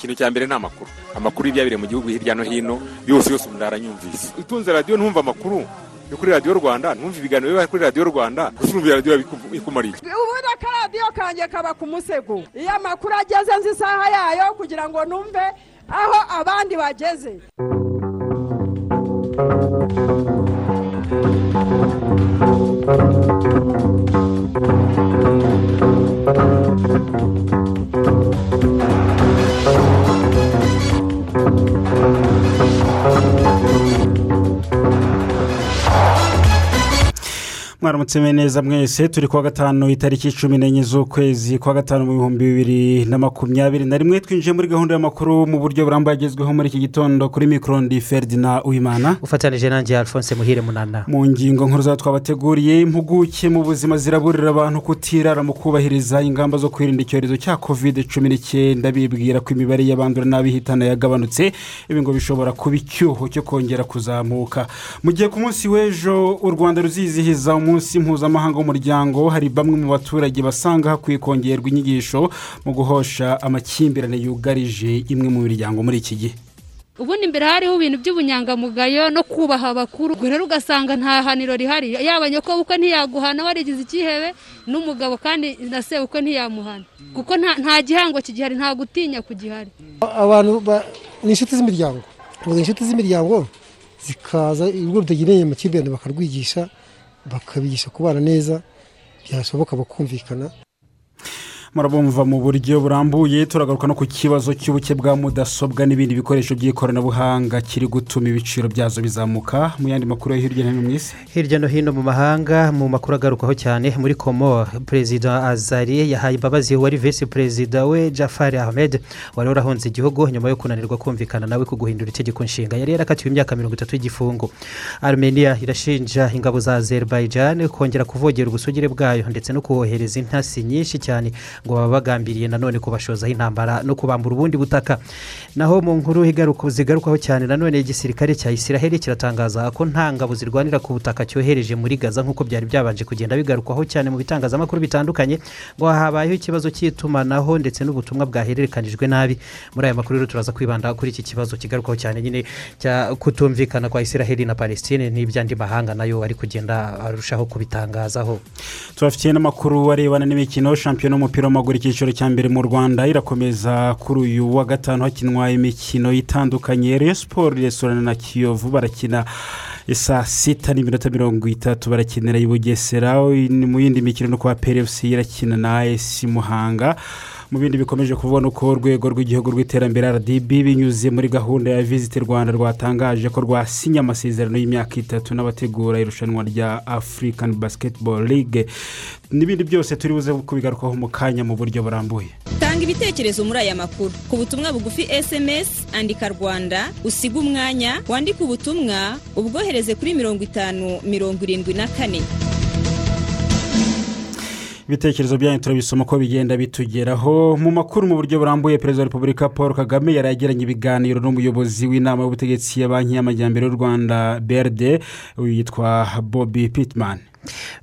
ikintu cya mbere ni amakuru. Amakuru y'ibyabereye mu gihugu hirya no hino yose yose umuntu aranyumvise utunze radiyo ntumva amakuru. Yo kuri radiyo rwanda ntumva ibiganiro biba kuri radiyo rwanda gusa urumva radiyo ikumariye ubundi akaradiyo kanjye kaba ku musego. Iyo amakuru ageze nzi isaha yayo kugira ngo numve aho abandi bageze. Thank you. Mwaramutse neza mwese turi kuwa gatanu itariki cumi n'enye z'ukwezi kwa gatanu mu bihumbi bibiri na makumyabiri na rimwe twinjiye muri gahunda y'amakuru mu buryo burambuye agezweho muri iki gitondo kuri mikoro ndi feridina uwimana. Ufatanije nanjye alphonse muhire munana. Mu ngingo nkuru za twabateguriye impuguke mu buzima ziraburira abantu kutirara mu kubahiriza ingamba zo kwirinda icyorezo cya kovide cumi n'icyenda bibwira ko imibare y'abandura n'abihitana yagabanutse ibi ngo bishobora kuba icyuho cyo kongera kuzamuka. Mu gihe ku munsi w'ejo u rwanda ruzizihiza umunsi mpuzamahanga w'umuryango hari bamwe mu baturage basanga hakwiye kongerwa inyigisho mu guhosha amakimbirane yugarije imwe mu miryango muri iki gihe. Ubundi imbere hariho ibintu by'ubunyangamugayo no kubaha abakuru. Ubwo rero ugasanga nta haniro rihari. Yaba nyokobukwe ntiyaguhana warigize icyihebe n'umugabo kandi na sebukwe ntiyamuhana. Kuko nta gihango kigihari nta gutinya kugihari. Abantu ni inshuti z'imiryango. Inshuti z'imiryango zikaza ibigo bitagereye amakimbirane bakarwigisha bakabigisha kubana neza byashoboka bakumvikana. Murabumva mu buryo burambuye turagaruka no ku kibazo cy'ubuke bwa mudasobwa n'ibindi bikoresho by'ikoranabuhanga kiri gutuma ibiciro byazo bizamuka mu yandi makuru yo hirya no hino mu isi. Hirya no hino mu mahanga mu makuru agarukaho cyane muri komo perezida azari yahaye imbabazi wari visi perezida we jafari ahmed wari warahunze igihugu nyuma yo kunanirwa kumvikana nawe ku guhindura itegeko nshinga. Yari yarakatiwe imyaka mirongo itatu y'igifungo. Armenia irashinja ingabo za azerbaijan kongera kuvogera ubusugire bwayo ndetse no kuhohereza intasi nyinshi cyane ngo baba bagambiriye nanone kubashozaho intambara no kubambura ubundi butaka. Naho mu nkuru zigarukaho cyane nanone igisirikare cya isiraheli kiratangaza ko nta ngabo zirwanira ku butaka cyohereje muri gaza nk'uko byari byabanje kugenda. Bigarukwaho cyane mu bitangazamakuru bitandukanye ngo habayeho ikibazo cy'itumanaho ndetse n'ubutumwa bwahererekanijwe nabi. Muri aya makuru rero turaza kwibanda kuri iki kibazo kigarukaho cyane nyine cya kutumvikana kwa isiraheli na palestine n'iby'andi mahanga na yo ari kugenda arushaho kubitangazaho. Tubafitiye n'amakuru arebana n'imikino shampiyona y'umupira w'amaguru icyiciro cya mbere mu rwanda irakomeza kuri uyu wa gatanu hakinwa imikino itandukanye. Reyo siporo resitora na kiyovu barakina saa sita n'iminota mirongo itatu barakinira i bugesera. Mu yindi mikino no kuba perefusi irakina na esi muhanga. Mu bindi bikomeje kubona uko urwego rw'igihugu rw'iterambere rdb binyuze muri gahunda ya visiti rwanda rwatangaje ko rwasinye amasezerano y'imyaka itatu n'abategura irushanwa rya afurikani basiketiboro ligue n'ibindi byose turi buze kubigarukaho mu kanya mu buryo burambuye. Tanga ibitekerezo muri aya makuru. Ku butumwa bugufi esemesi andika rwanda usiga umwanya wandike ubutumwa ubwohereze kuri mirongo itanu mirongo irindwi na kane. Ibitekerezo byanyu turabisoma uko bigenda bitugeraho. Mu makuru mu buryo burambuye perezida wa repubulika paul kagame yari yagiranye ibiganiro n'umuyobozi w'inama y'ubutegetsi ya banki y'amajyambere y'u rwanda brd yitwa bobi pitimani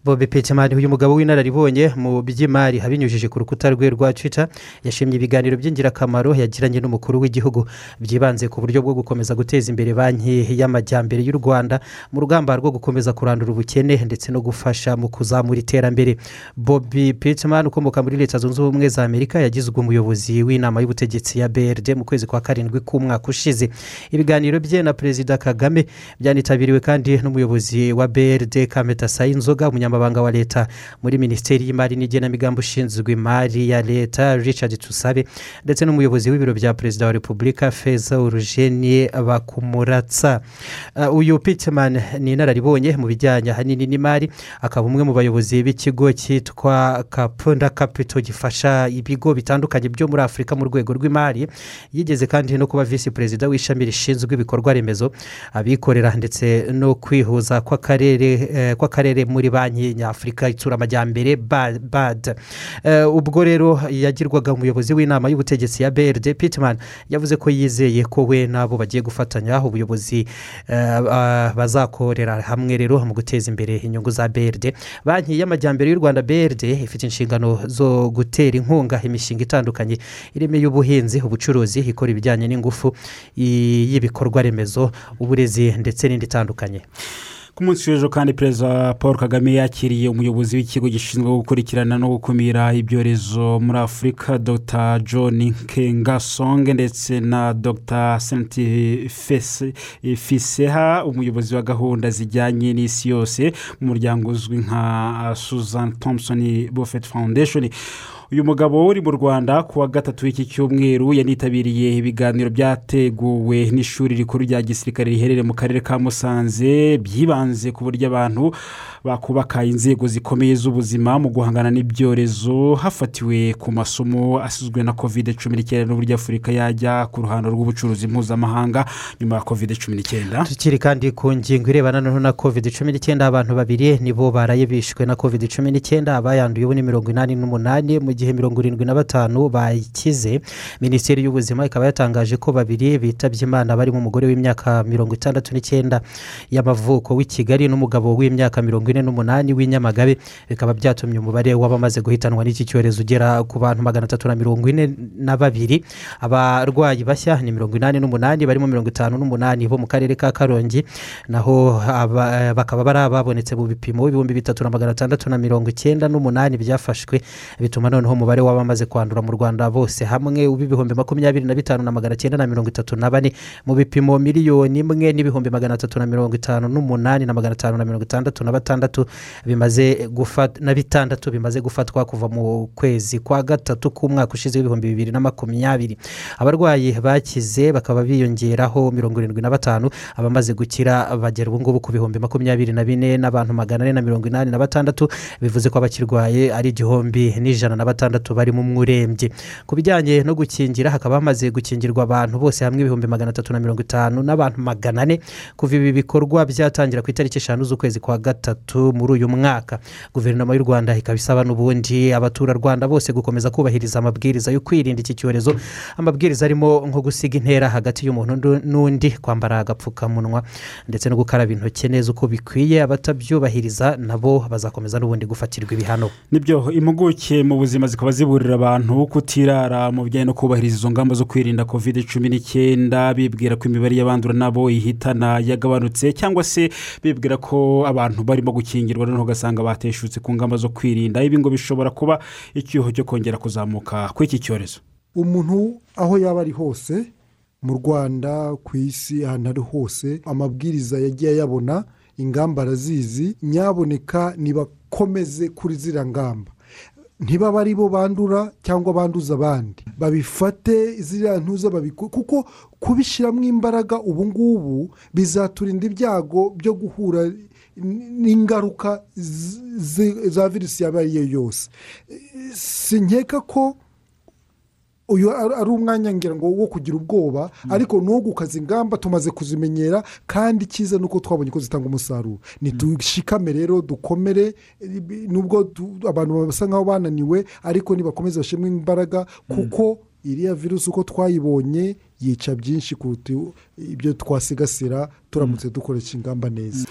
bobi pitimani uyu mugabo w'inararibonye mu by'imari abinyujije ku rukuta rwe rwa twita yashimye ibiganiro by'ingirakamaro yagiranye n'umukuru w'igihugu. Byibanze ku buryo bwo gukomeza guteza imbere banki y'amajyambere y'u rwanda mu rugamba rwo gukomeza kurandura ubukene ndetse no gufasha mu kuzamura iterambere. Bobi pitimani ukomoka muri leta zunze ubumwe za amerika yagizwe umuyobozi w'inama y'ubutegetsi ya brd mu kwezi kwa karindwi k'umwaka ushize. Ibiganiro bye na perezida kagame byanitabiriwe kandi n'umuyobozi wa brd kameta sayinzo inzoga umunyamabanga wa leta muri minisiteri y'imari n'igenamigambi ushinzwe imari ya leta richard tusabe ndetse n'umuyobozi w'ibiro bya perezida wa repubulika feza urujeni bakumuratsa uyu pitimani ni inararibonye mu bijyanye ahanini n'imari akaba umwe mu bayobozi b'ikigo cyitwa kapunda kapito gifasha ibigo bitandukanye byo muri afurika mu rwego rw'imari yigeze kandi no kuba visi perezida w'ishami rishinzwe ibikorwa remezo abikorera ndetse no kwihuza kw'akarere muri muri banki nyafurika itsura amajyambere Ba- bad. Eh, ubwo rero yagirwaga umuyobozi w'inama y'ubutegetsi ya brd pitman yavuze ko yizeye ko we n'abo bagiye gufatanya ubuyobozi eh, bazakorera hamwe rero mu guteza imbere inyungu za brd banki y'amajyambere y'u rwanda brd ifite inshingano zo gutera inkunga imishinga itandukanye irimo iy'ubuhinzi ubucuruzi ikora ibijyanye n'ingufu y'ibikorwa remezo uburezi ndetse n'indi itandukanye. Ku munsi w'ejo kandi perezida paul kagame yakiriye umuyobozi w'ikigo gishinzwe gukurikirana no gukumira ibyorezo muri afurika dr. John kengasonge ndetse na dr. Senti fiseha umuyobozi wa gahunda zijyanye n'isi yose mu muryango uzwi nka susan thompson buffett foundation. Uyu mugabo uri mu rwanda ku wa gatatu w'iki cyumweru yanitabiriye ibiganiro byateguwe n'ishuri rikuru rya gisirikare riherereye mu karere ka musanze byibanze ku buryo abantu bakubaka inzego zikomeye z'ubuzima mu guhangana n'ibyorezo hafatiwe ku masomo asizwe na kovide cumi n'icyenda n'uburyo afurika yajya ku ruhando rw'ubucuruzi mpuzamahanga nyuma ya kovide cumi n'icyenda. Tukiri kandi ku ngingo irebana na covid cumi n'icyenda abantu babiri nibo baraye bishwe na covid cumi n'icyenda abayanduye ubu ni mirongo inani n'umunani mu gihe mirongo irindwi na batanu bayikize minisiteri y'ubuzima ikaba yatangaje ko babiri bitabye imana barimo umugore w'imyaka mirongo itandatu n'icyenda y'amavuko w'i kigali n'umugabo w'imyaka mirongo ine n'umunani w'inyamagabe bikaba byatumye umubare w'abamaze guhitanwa n'iki cyorezo ugera ku bantu magana atatu na mirongo ine na babiri. Abarwayi bashya ni mirongo inani n'umunani barimo mirongo itanu n'umunani bo mu karere ka karongi. Naho aba- bakaba bari ababonetse mu bipimo ibihumbi bitatu na magana atandatu na mirongo icyenda n'umunani byafashwe bituma noneho umubare w'abamaze kwandura mu rwanda bose hamwe w'ibihumbi makumyabiri na bitanu na magana cyenda na mirongo itatu na bane mu bipimo miliyoni imwe n'ibihumbi magana atatu na mirongo itanu n'umunani na magana atanu na mirongo itandatu na batandatu bimaze gufata na bitandatu bimaze gufatwa kuva mu kwezi kwa gatatu k'umwaka ushize w'ibihumbi bibiri na makumyabiri. Abarwayi bakize bakaba biyongeraho mirongo irindwi na batanu abamaze gukira bagera ubu ngubu ku bihumbi makumyabiri na bine n'abantu magana ane na mirongo inani na batandatu bivuze ko abakirwaye ari igihumbi n'ijana na batandatu barimo umwe urembye ku bijyanye no gukingira hakaba hamaze gukingirwa abantu bose hamwe ibihumbi magana atatu na mirongo itanu n'abantu magana ane kuva ibi bikorwa byatangira ku itariki eshanu z'ukwezi kwa gatatu muri uyu mwaka. Guverinoma y'u rwanda ikaba isaba n'ubundi abaturarwanda bose gukomeza kubahiriza amabwiriza yo kwirinda iki cyorezo. Amabwiriza arimo nko gusiga intera hagati y'umuntu n'undi kwambara agapfukamunwa ndetse no gukaraba intoki neza uko bikwiye. Abatabyubahiriza nabo bazakomeza n'ubundi gufatirwa ibihano. Nibyo impuguke mu buzima zikaba ziburira abantu kutirara mu bijyanye no kubahiriza izo ngamba zo kwirinda kovide cumi n'icyenda bibwira ko imibare y'abandura nabo ihitana yagabanutse cyangwa se bibwira ko abantu barimo gukingirwa noneho ugasanga bateshutse ku ngamba zo kwirinda. Ibi ngo bishobora kuba icyuho cyo kongera kuzamuka kw'iki cyorezo. Umuntu aho yaba ari hose mu rwanda ku isi ahantu ari hose amabwiriza yagiye ayabona ingamba arazizi nyaboneka nibakomeze kuri ziriya ngamba. Ntibaba ari bo bandura cyangwa banduza abandi. Babifate ziriya ntuza babikore kuko kubishyiramo imbaraga ubu ngubu bizaturinda ibyago byo guhura n'ingaruka za virusi yaba ari yo yose. Si nkeka ko uyu ari umwanya ngira ngo wo kugira ubwoba ariko ni uwo gukaza ingamba tumaze kuzimenyera kandi icyiza ni uko twabonye ko zitanga umusaruro. Ntidushikame rero dukomere nubwo abantu basa nk'aho bananiwe ariko nibakomeze bashyiremo imbaraga kuko iriya virusi uko twayibonye yica byinshi kuruta ibyo twasigasira turamutse dukoresha ingamba neza.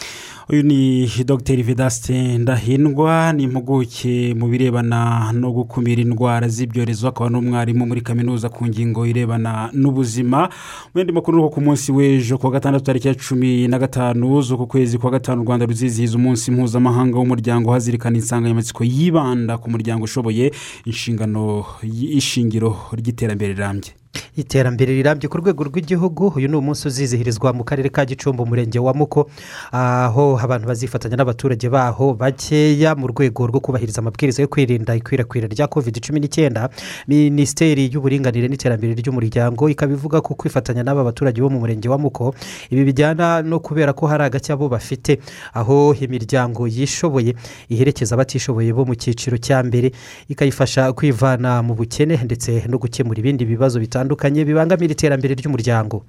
Uyu ni dogiteri vedasite ndahindwa ni impuguke mu birebana no gukumira indwara z'ibyorezo akaba n'umwarimu muri kaminuza ku ngingo irebana n'ubuzima. Mu yandi makuru ni ku munsi w'ejo ku wa gatandatu tariki ya cumi na gatanu z'uku kwezi kwa gatanu u rwanda ruzizihiza umunsi mpuzamahanga w'umuryango hazirikana insanganyamatsiko yibanda ku muryango ushoboye inshingano y'ishingiro ry'iterambere rirambye. Iterambere rirambye ku rwego rw'igihugu. Uyu ni umunsi uzizihirizwa mu karere ka gicumbi umurenge wa muko aho abantu bazifatanya n'abaturage baho bakeya mu rwego rwo kubahiriza amabwiriza yo kwirinda ikwirakwira rya covid cumi n'icyenda minisiteri y'uburinganire n'iterambere ry'umuryango ikaba ivuga ko kwifatanya n'aba baturage bo mu murenge wa muko ibi bijyana no kubera ko hari agake abo bafite aho imiryango yishoboye iherekeza abatishoboye bo mu cyiciro cya mbere. Ikayifasha kwivana mu bukene ndetse no gukemura ibindi bibazo bitandukanye. Bitandukanye bibangamira iterambere ry'umuryango.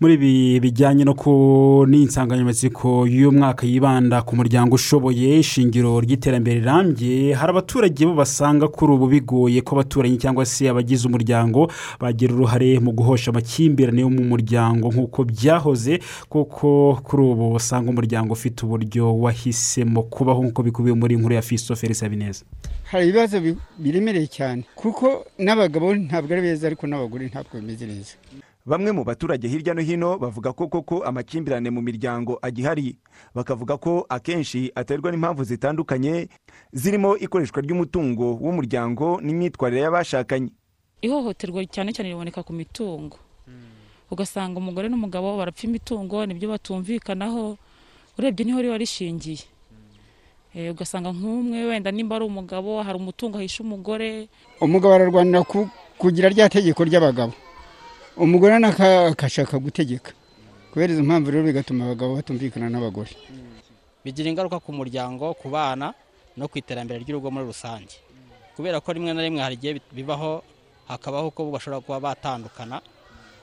Muri ibi bijyanye no ku n'insanganyamatsiko y'uyu mwaka yibanda ku muryango ushoboye ishingiro ry'iterambere rirambye hari abaturage bo basanga kuri ubu bigoye ko abaturanyi cyangwa se abagize umuryango bagira uruhare mu guhosha amakimbirane yo mu muryango nk'uko byahoze kuko kuri ubu usanga umuryango ufite uburyo wahisemo kubaho nk'uko bikubiye muri inkuru ya fiso felix habineza hari ibibazo bi- biremereye cyane. Kuko n'abagabo ntabwo ari beza ariko n'abagore ntabwo bameze neza. Bamwe mu baturage hirya no hino bavuga ko koko amakimbirane mu miryango agihari. Bakavuga ko akenshi aterwa n'impamvu zitandukanye zirimo ikoreshwa ry'umutungo w'umuryango n'imyitwarire y'abashakanye. Ihohoterwa cyane cyane riboneka ku mitungo. Ugasanga umugore n'umugabo barapfa imitungo ni byo batumvikanaho. Urebye ni ho riba rishingiye. Ugasanga nk'umwe wenda nimba ari umugabo hari umutungo ahisha umugore. Umugabo ararwanira ku- kugira rya tegeko ry'abagabo. Umugore nawe aka- agashaka gutegeka. Kubera izo mpamvu rero bigatuma abagabo batumvikana n'abagore. Bigira ingaruka ku muryango ku bana no ku iterambere ry'urugo muri rusange. Kubera ko rimwe na rimwe hari igihe bibaho hakabaho ko bashobora kuba batandukana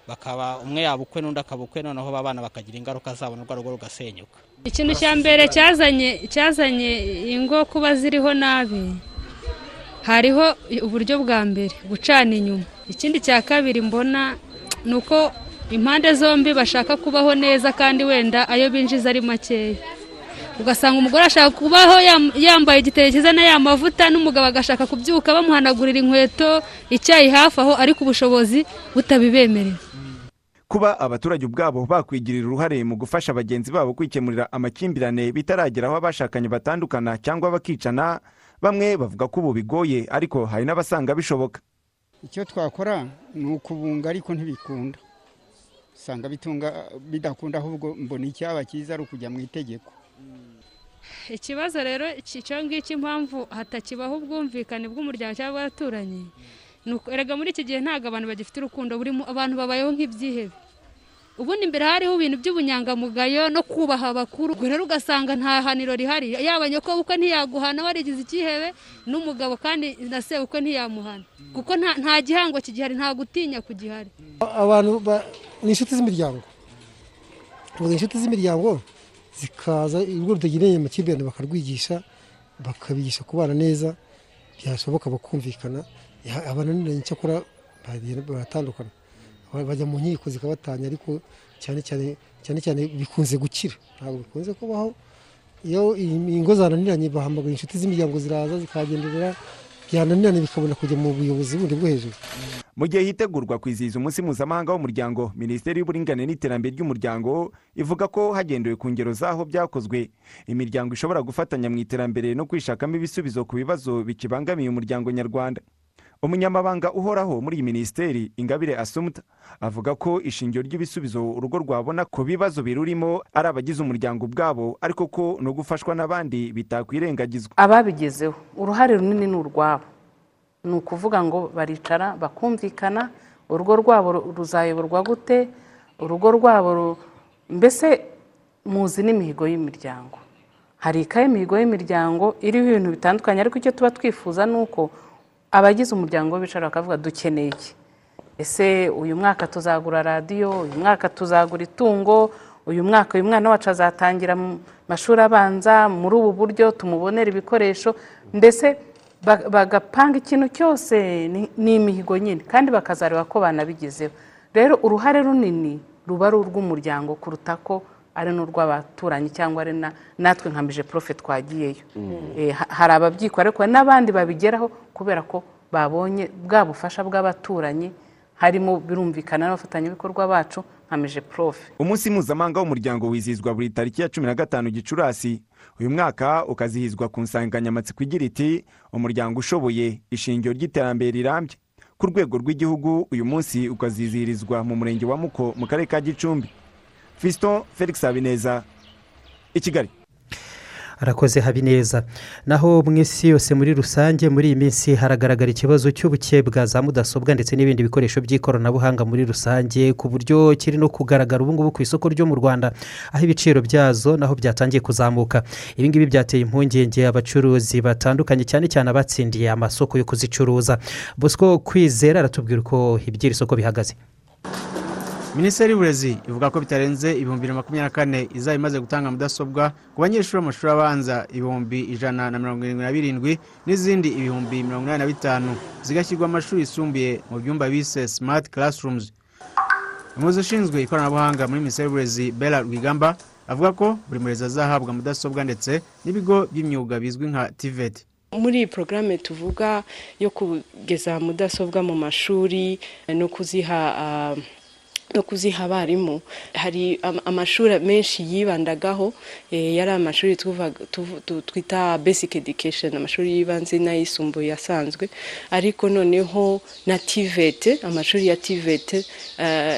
bakaba umwe yaba ukwe n'undi akaba ukwe noneho ba bana bakagira ingaruka zabo n'urwo rugo rugasenyuka. Ikintu cya mbere cyazanye cyazanye ingo kuba ziriho nabi hariho uburyo bwa mbere gucana inyuma. Ikindi cya kabiri mbona ni uko impande zombi bashaka kubaho neza kandi wenda ayo binjiza ari makeya. Ugasanga umugore ashaka kubaho yam- yambaye igitenge cyiza na ya mavuta n'umugabo agashaka kubyuka bamuhanagurira inkweto icyayi hafi aho ariko ubushobozi butabibemerera. Kuba abaturage ubwabo bakwigirira uruhare mu gufasha bagenzi babo kwikemurira amakimbirane bitaragera aho abashakanye batandukana cyangwa bakicana bamwe bavuga ko ubu bigoye ariko hari n'abasanga bishoboka. Icyo twakora ni ukubunga ariko ntibikunda. Usanga bitunga bidakunda ahubwo mbona icyaba cyiza ari ukujya mu itegeko. Ikibazo rero icyo ngicyo impamvu hatakibaho ubwumvikane bw'umuryango cyangwa abaturanyi erega muri iki gihe ntabwo abantu bagifite urukundo burimo abantu babayeho nk'ibyihebe ubundi mbere hariho ibintu by'ubunyangamugayo no kubaha abakuru. Ubwo rero ugasanga nta haniro rihari. Yaba nyokobukwe ntiyaguhana warigize icyihebe n'umugabo kandi na sebukwe ntiyamuhana. Kuko nta gihango kigihari nta gutinya kugihari. Abantu ba- ni inshuti z'imiryango. Ubwo inshuti z'imiryango zikaza urugo rutagereye amakimbirane bakarwigisha bakabigisha kubana neza byashoboka bakumvikana abananiranye cyakora bagenda baratandukana. Ba- bajya mu nkiko zikabatanya ariko cyane cyane cyane bikunze gukira. Ntabwo bikunze kubaho. Iyo ingo zananiranye bahamagara inshuti z'imiryango ziraza zikagenderera byananiranye bikabona kujya mu buyobozi bundi bwo hejuru. Mu gihe hitegurwa kwizihiza umunsi mpuzamahanga w'umuryango minisiteri y'uburinganire n'iterambere ry'umuryango ivuga ko hagendewe ku ngero z'aho byakozwe. Imiryango ishobora gufatanya mu iterambere no kwishakamo ibisubizo ku bibazo bikibangamiye umuryango nyarwanda. Umunyamabanga uhoraho muri iyi minisiteri ingabire asumuta avuga ko ishingiro ry'ibisubizo urugo rwabona ku bibazo birurimo ari abagize umuryango ubwabo ariko ko no gufashwa n'abandi bitakwirengagizwa. Ababigezeho. Uruhare runini ni urwabo. Ni ukuvuga ngo baricara bakumvikana urugo rwabo ru- ruzayoborwa gute urugo rwabo mbese muzi n'imihigo y'imiryango. Hari ikaye imihigo y'imiryango iriho ibintu bitandukanye ariko icyo tuba twifuza ni uko abagize umuryango bicara bakavuga dukeneye iki? Ese uyu mwaka tuzagura radiyo uyu mwaka tuzagura itungo uyu mwaka uyu mwana wacu azatangira mu mashuri abanza muri ubu buryo tumubonera ibikoresho ba- bagapanga ikintu cyose ni imihigo nyine kandi bakazareba ko banabigezeho rero uruhare runini ruba ari urw'umuryango kuruta ko ari n'urw'abaturanyi cyangwa ari na- natwe nka mije profe twagiyeyo. Eh, ha- hari ababyikora ariko n'abandi babigeraho kubera ko babonye bwa bufasha bw'abaturanyi harimo birumvikana n'abafatanyabikorwa bacu nka mije profe umunsi mpuzamahanga w'umuryango wizihizwa buri tariki ya cumi na gatanu gicurasi. Uyu mwaka ukazihizwa ku nsanganyamatsiko igira iti umuryango ushoboye ishingiro ry'iterambere rirambye. Ku rwego rw'igihugu uyu munsi ukazizihirizwa mu murenge wa muko mu karere ka gicumbi. Fiston felix habineza i kigali. Arakoze habineza. Naho mu isi yose muri rusange muri iyi minsi haragaragara ikibazo cy'ubuke bwa za mudasobwa ndetse n'ibindi bikoresho by'ikoranabuhanga muri rusange ku buryo kiri no kugaragara ubu ngubu ku isoko ryo mu rwanda aho ibiciro byazo naho byatangiye kuzamuka. Ibi ngibi byateye impungenge abacuruzi batandukanye cyane cyane abatsindiye amasoko yo kuzicuruza. Bosco kwizera aratubwira uko iby'iri soko bihagaze. Minisiteri y'uburezi ivuga ko bitarenze ibihumbi bibiri na makumyabiri na kane izaba imaze gutanga mudasobwa ku banyeshuri b'amashuri abanza ibihumbi ijana na mirongo irindwi na birindwi n'izindi ibihumbi mirongo inani na bitanu. Zigashyirwa amashuri yisumbuye mu byumba bise simati karasirumuzi umuyobozi ushinzwe ikoranabuhanga muri minisiteri y'uburezi bera rwigamba avuga ko buri murezi azahabwa mudasobwa ndetse n'ibigo by'imyuga bizwi nka tiveti muri iyi porogaramu tuvuga yo kugeza mudasobwa mu mashuri no kuziha no kuziha abarimu. Hari amashuri menshi yibandagaho yari amashuri twita basic education amashuri y'ibanze n'ayisumbuye asanzwe. Ariko noneho na tivete amashuri ya tivete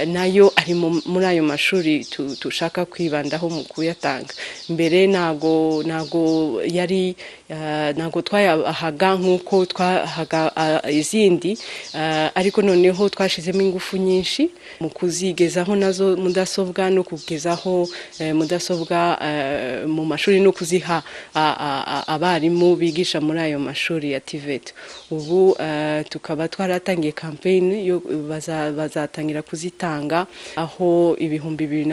na yo ari muri ayo mashuri dushaka kwibandaho mu kuyatanga. Mbere ntago ntago yari ntabwo twayahaga nk'uko twahaga izindi ariko noneho twashyizemo ingufu nyinshi mu kuzigezaho na zo mudasobwa no kugezaho mudasobwa mu mashuri no kuziha abarimu bigisha muri ayo mashuri ya tiveti ubu tukaba twaratangiye kampeyini bazatangira kuzitanga aho ibihumbi bibiri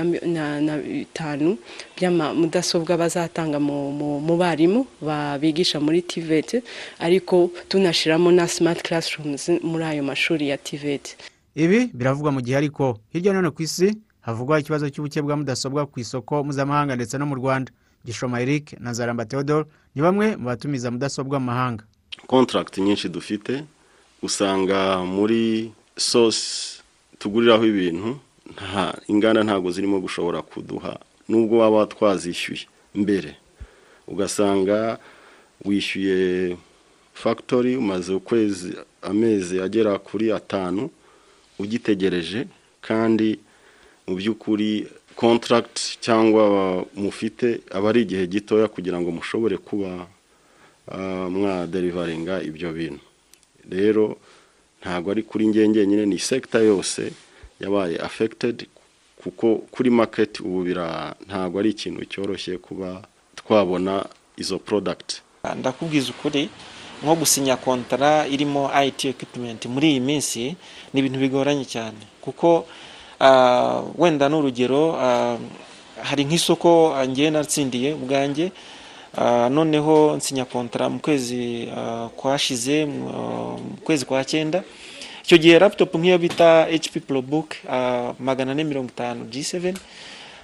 na bitanu by'amamudasobwa bazatanga mu barimu bigisha muri tiveti ariko tunashyiramo na simati karasirumuzi muri ayo mashuri ya tiveti ibi biravugwa mu gihe ariko hirya no hino ku isi havugwa ikibazo cy'ubuke bwa mudasobwa ku isoko mpuzamahanga ndetse no mu rwanda. Gishoma eric na zaramba theodore ni bamwe mu batumiza mudasobwa mu mahanga kontaragiti nyinshi dufite usanga muri sosi tuguriraho ibintu nta inganda ntabwo zirimo gushobora kuduha nubwo waba twazishyuye mbere. Ugasanga wishyuye fagitori umaze ukwezi amezi agera kuri atanu ugitegereje kandi mu by'ukuri kontaragiti cyangwa mufite aba ari igihe gitoya kugira ngo mushobore kuba mwaderivaringa ibyo bintu. Rero ntabwo ari kuri ngenge nyine ni sekita yose yabaye afekitedi kuko kuri maketi ubu ntabwo ari ikintu cyoroshye kuba twabona izo porodagiti ndakubwiza ukuri nko gusinya kontara irimo ayiti ekipumenti muri iyi minsi ni ibintu bigoranye cyane. Kuko wenda n'urugero hari nk'isoko ngewe natsindiye ubwanjye noneho nsinya kontara mu kwezi kwashize mu kwezi kwa cyenda. Icyo gihe laputopu nk'iyo bita hp porobuke magana ane mirongo itanu g7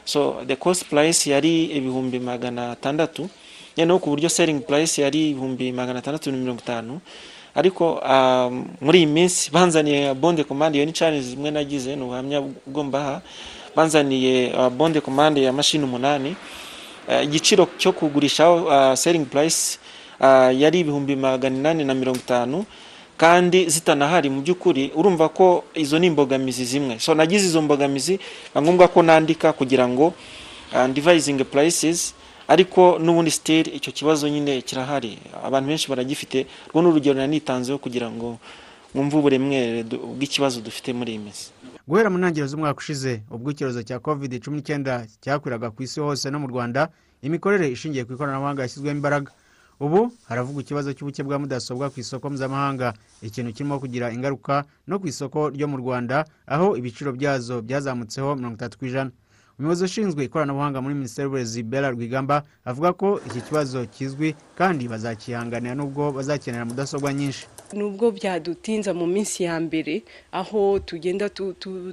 so the cost price yari ibihumbi magana atandatu. Noneho ku buryo seringi purayisi yari ibihumbi magana atandatu na mirongo itanu ariko muri iyi minsi banzaniye bonde komande iyo ni canizi zimwe nagize ni ubuhamya bwombaha banzaniye bonde komande ya mashini umunani. Igiciro cyo kugurishaho seringi purayisi yari ibihumbi magana inani na mirongo itanu kandi zitanahari. Mu by'ukuri urumva ko izo ni imbogamizi zimwe. So nagize izo mbogamizi ngombwa ko nandika kugira ngo ndivayizingi purayisizi ariko n'ubundi siteri icyo kibazo nyine kirahari. Abantu benshi baragifite rwo n'urugero nanitanzeho kugira ngo mwumve uburemere bw'ikibazo dufite muri iyi minsi. Guhera mu ntangiriro z'umwaka ushize ubwo icyorezo cya covid cumi n'icyenda cyakwiraga ku isi hose no mu rwanda imikorere ishingiye ku ikoranabuhanga yashyizweho imbaraga. Ubu haravugwa ikibazo cy'ubuke bwa mudasobwa ku isoko mpuzamahanga. Ikintu kirimo kugira ingaruka no ku isoko ryo mu rwanda aho ibiciro byazo byazamutseho mirongo itatu ku ijana. Umuyobozi ushinzwe ikoranabuhanga muri minisiteri y'uburezi bera rwigamba avuga ko iki kibazo kizwi kandi bazakihanganira nubwo bazakenera mudasobwa nyinshi. Nubwo byadutinza mu minsi ya mbere aho tugenda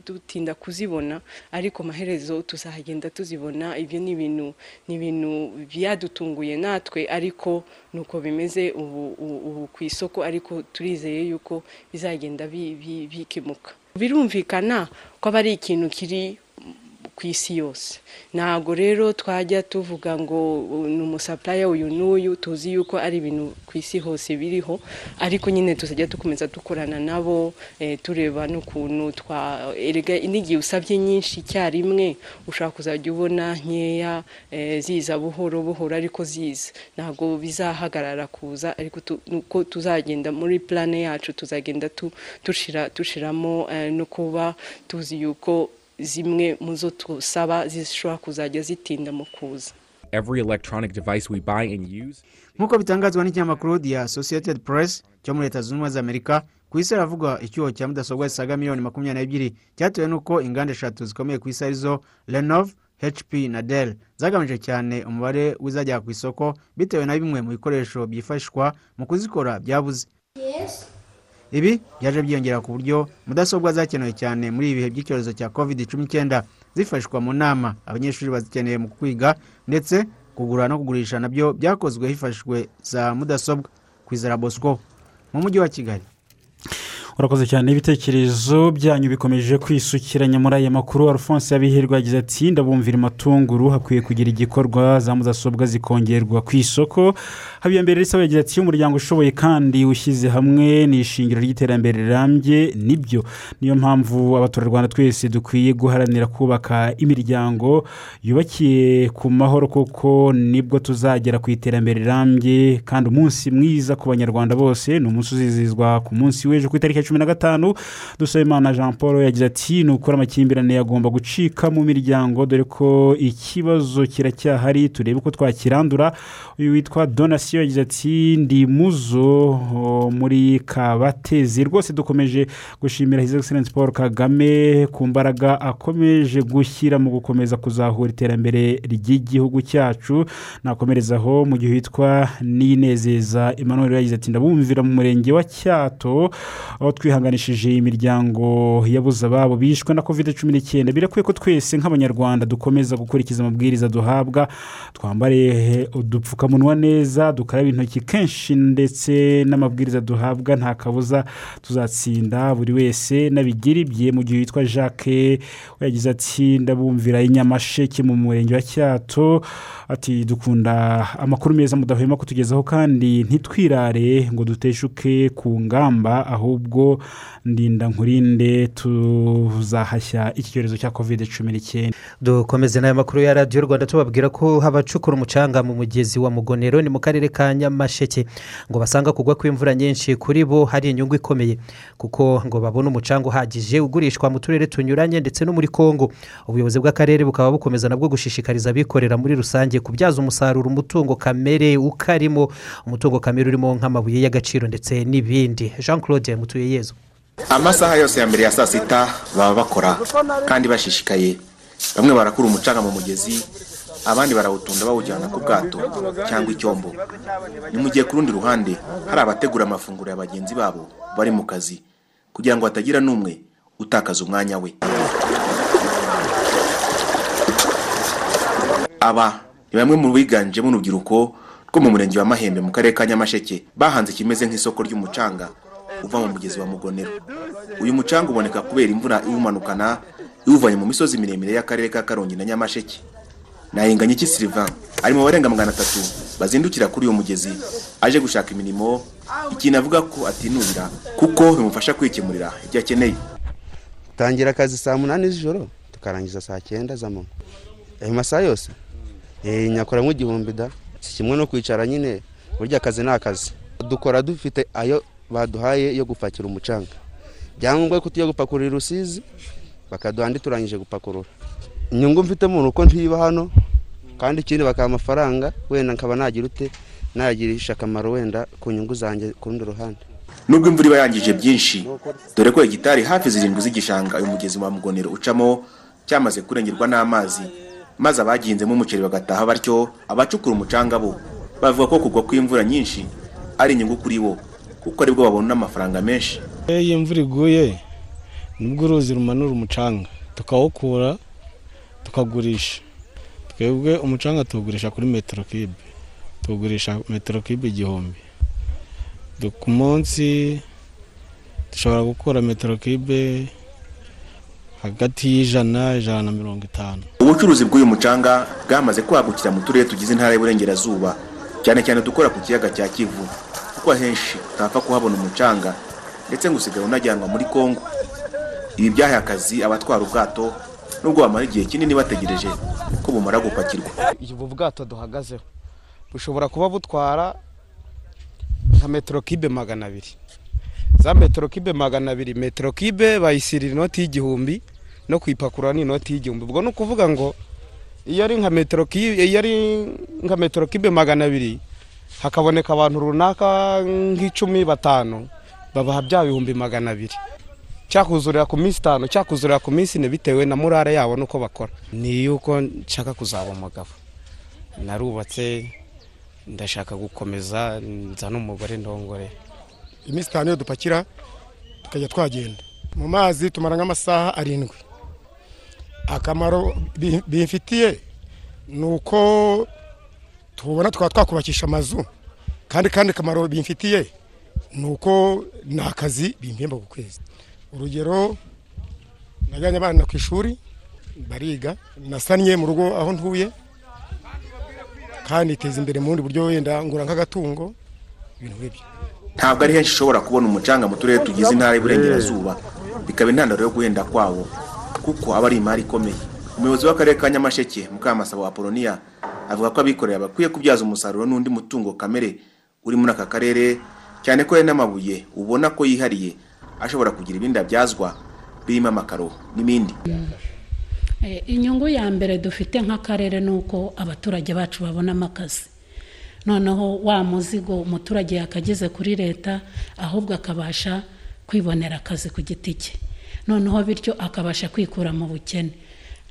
dutinda kuzibona ariko amaherezo tuzagenda tuzibona. Ibyo ni ibintu ni ibintu byadutunguye natwe ariko ni uko bimeze ubu ku isoko ariko turizeye yuko bizagenda bikemuka. Birumvikana ko aba ari ikintu kiri ku isi yose. Ntabwo rero twajya tuvuga ngo ni umusapuraya uyu n'uyu tuzi yuko ari ibintu ku isi hose biriho ariko nyine tuzajya dukomeza dukorana nabo tureba n'ukuntu twa erega n'igihe usabye nyinshi icyarimwe ushobora kuzajya ubona nkeya ziza buhoro buhoro ariko ziza. Ntabwo bizahagarara kuza ariko uko tuzagenda muri plane yacu tuzagenda dushyiramo no kuba tuzi yuko zimwe mu zo tusaba zishobora kuzajya zitinda mu kuza. Nk'uko bitangazwa n'ikinyamakuru the associated press cyo muri leta zunze ubumwe za amerika ku isi haravugwa icyuho cya mudasobwa zisaga miliyoni makumyabiri n'ebyiri. Cyatewe n'uko inganda eshatu zikomeye ku isi ari zo renove hp na dell. Zagamije cyane umubare w'izajya ku isoko bitewe na bimwe mu bikoresho byifashishwa mu kuzikora byabuze. Ibi byaje byiyongera ku buryo mudasobwa zakenewe cyane muri ibi bihe by'icyorezo cya covid cumi n'icyenda zifashishwa mu nama. Abanyeshuri bazikeneye mu kwiga ndetse kugura no kugurisha na byo byakozwe hifashishijwe za mudasobwa. Ku izara bosco mu mujyi wa kigali. Urakoze cyane. Ibitekerezo byanyu bikomeje kwisukiranya muri aya makuru alphonse yabihirwa yagize ati ndabumvira amatunguru hakwiye kugira igikorwa za mudasobwa zikongerwa ku isoko. Habiyambere risaba yagize ati umuryango ushoboye kandi ushyize hamwe ni ishingiro ry'iterambere rirambye ni byo niyo mpamvu abaturarwanda twese dukwiye guharanira kubaka imiryango yubakiye ku mahoro kuko ni bwo tuzagera ku iterambere rirambye kandi umunsi mwiza ku banyarwanda bose ni umunsi uzizihizwa ku munsi w'ejo ku itariki cumi na gatanu dusabimana jean paul yagize ati ni ukuri amakimbirane agomba gucika mu miryango dore ko ikibazo kiracyahari turebe uko twakirandura. Uyu witwa donasiyo yagize ati ndi muzo muri kabatezi. Rwose dukomeje gushimira his excellence paul kagame ku mbaraga akomeje gushyira mu gukomeza kuzahura iterambere ry'igihugu cyacu. Nakomerezaho mu gihe witwa ninezeza emmanuel yagize ati ndabumvira mu murenge wa cyato. Aho twihanganishije imiryango yabuze ababo bishwe na covid cumi n'icyenda birakwiye ko twese nk'abanyarwanda dukomeza gukurikiza amabwiriza duhabwa twambare udupfukamunwa neza dukaraba intoki kenshi ndetse n'amabwiriza duhabwa nta kabuza tuzatsinda buri wese n'abigira ibye mu gihe witwa jacques yagize ati ndabumvira inyamasheke mu murenge wa cyato. Ati dukunda amakuru meza mudahwema kutugezaho kandi ntitwirare ngo duteshuke ku ngamba ahubwo ndinda nkurinde tuzahashya iki cyorezo cya covid cumi n'icyenda dukomeze n'aya makuru ya radiyo rwanda tubabwira ko abacukura umucanga mu mugezi wa mugonero ni mu karere ka nyamasheke. Ngo basanga kugwa kw'imvura nyinshi kuri bo hari inyungu ikomeye. Kuko ngo babone umucanga uhagije ugurishwa mu turere tunyuranye ndetse no muri congo. Ubuyobozi bw'akarere bukaba bukomeza nabwo gushishikariza abikorera muri rusange kubyaza umusaruro umutungo kamere ukarimo. Umutungo kamere urimo nk'amabuye y'agaciro ndetse n'ibindi. Jean claude mutuye yezu amasaha yose ya mbere ya saa sita baba bakora kandi bashishikaye. Bamwe barakura umucanga mu mugezi abandi barawutunda bawujyana ku bwato cyangwa icyombo. Ni mu gihe ku rundi ruhande hari abategura amafunguro ya bagenzi babo bari mu kazi kugira ngo hatagira n'umwe utakaza umwanya we. Aba ni bamwe mu biganjemo urubyiruko rwo mu murenge wa mahembe mu karere ka nyamasheke. Bahanze ikimeze nk'isoko ry'umucanga. Uva mu mugezi wa mugonero. Uyu mucanga uboneka kubera imvura iwumanukana iwuvanye mu misozi miremire y'akarere ka karongi na nyamasheke. Nahinganye iki silivan ari mu barenga magana atatu bazindukira kuri uyu mugezi aje gushaka imirimo. Ikintu avuga ko atinubira kuko bimufasha kwikemurira ibyo akeneye. Tangira akazi saa munani z'ijoro tukarangiza saa cyenda z'amanywa ayo masaha yose? Nyakora nk'igihumbi da. Si kimwe no kwicara nyine. Burya akazi ni akazi. Dukora dufite ayo baduhaye yo gupakira umucanga. Byangombwa ko tujya gupakurira rusizi bakaduha andi turangije gupakurura. Inyungu mfitemo ni uko ntiba hano kandi ikindi bakaha amafaranga wenda nkaba nagira ute nayagirisha akamaro wenda ku nyungu zanjye ku rundi ruhande. Nubwo imvura iba yangije byinshi dore ko hegitari hafi zirindwi z'igishanga uyu mugezi wa mugonero ucamo cyamaze kurengerwa n'amazi maze abagihinzemo umuceri bagataha batyo abacukura umucanga bo. Bavuga ko kugwa kw'imvura nyinshi ari inyungu kuri bo. Kuko ari bwo babona amafaranga menshi. Iyo imvura iguye ni bwo uruzi rumanura umucanga tukawukura tukagurisha. Twebwe umucanga tuwugurisha kuri metero kibe. Tuwugurisha metero kibe igihumbi. Ku munsi dushobora gukura metero kibe hagati y'ijana ijana na mirongo itanu. Ubucuruzi bw'uyu mucanga bwamaze kwagukira mu turere tugize intara y'uburengerazuba cyane cyane dukora ku kiyaga cya kivu. Kuko ahenshi utapfa kuhabona umucanga ndetse ngo usigaye unajyanwa muri kongo ibi byahaye akazi abatwara ubwato nubwo bamara igihe kinini bategereje ko bumara gupakirwa. Ubu bwato duhagazeho bushobora kuba butwara nka metero kibe magana abiri. Za metero kibe magana abiri metero kibe bayisirira inoti y'igihumbi no kuyipakurura ni inoti y'igihumbi. Ubwo ni ukuvuga ngo iyo ari nka metero kibe magana abiri hakaboneka abantu runaka nk'icumi batanu. Babaha bya bihumbi magana abiri cyakuzurira ku minsi itanu cyakuzurira ku minsi ine bitewe na murare yabo n'uko bakora. Ni yuko nshaka kuzaba umugabo. Narubatse ndashaka gukomeza nza n'umugore ndongore. Iminsi itanu iyo dupakira tukajya twagenda. Mu mazi tumara nk'amasaha arindwi. Akamaro bi- bimfitiye ni uko tubona tukaba twakubakisha amazu. Kandi kandi akamaro bimfitiye ni uko ni akazi bimpemba ku kwezi. Urugero najyanye abana ku ishuri bariga nasannye mu rugo aho ntuye kandi iteza imbere mu bundi buryo wenda ngura nk'agatungo ibintu nk'ibyo. Ntabwo ari henshi ushobora kubona umucanga mu turere tugize intara y'uburengerazuba bikaba intandaro yo guhenda kwawo kuko aba ari imari ikomeye. Umuyobozi w'akarere ka nyamasheke mukamasabo apoloniya avuga ko abikorera bakwiye kubyaza umusaruro n'undi mutungo kamere uri muri aka karere cyane ko hari n'amabuye ubona ko yihariye ashobora kugira ibindi abyazwa birimo amakaro n'ibindi. Eh, inyungu ya mbere dufite nk'akarere ni uko abaturage bacu babonamo akazi. Noneho wa muzigo umuturage yakageze kuri leta ahubwo akabasha kwibonera akazi ku giti cye. Noneho bityo akabasha kwikura mu bukene.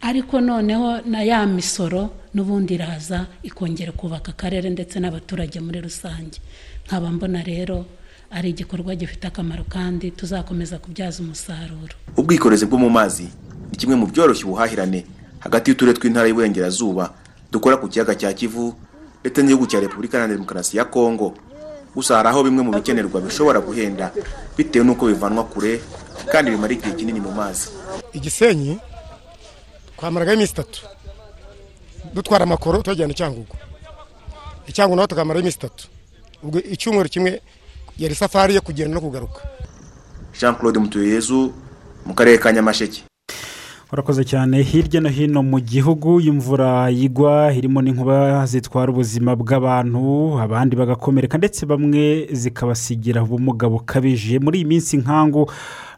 Ariko noneho na ya misoro n'ubundi iraza ikongera kubaka akarere ndetse n'abaturage muri rusange. Nkaba mbona rero ari igikorwa gifite akamaro kandi tuzakomeza kubyaza umusaruro. Ubwikorezi bwo mu mazi ni kimwe mu byoroshya ubuhahirane hagati y'uturere tw'intara y'uburengerazuba dukora ku kiyaga cya kivu ndetse n'igihugu cya repubulika iharanira demokarasi ya kongo. Gusa hari aho bimwe mu bikenerwa bishobora guhenda bitewe n'uko bivanwa kure kandi bimara igihe kinini mu mazi. Igisenyi twamaragaho iminsi itatu. Dutwara amakoro tuyajyana i cyangugu i cyangugu naho tukamaraho iminsi itatu. Ubwo icyumweru kimwe yari isafari yo kugenda no kugaruka. Jean claude mutuyeyezu mu karere ka nyamasheke. Urakoze cyane. Hirya no hino mu gihugu imvura yigwa irimo n'inkuba zitwara ubuzima bw'abantu abandi bagakomereka ndetse bamwe zikabasigira ubumuga bukabije. Muri iyi minsi nkangu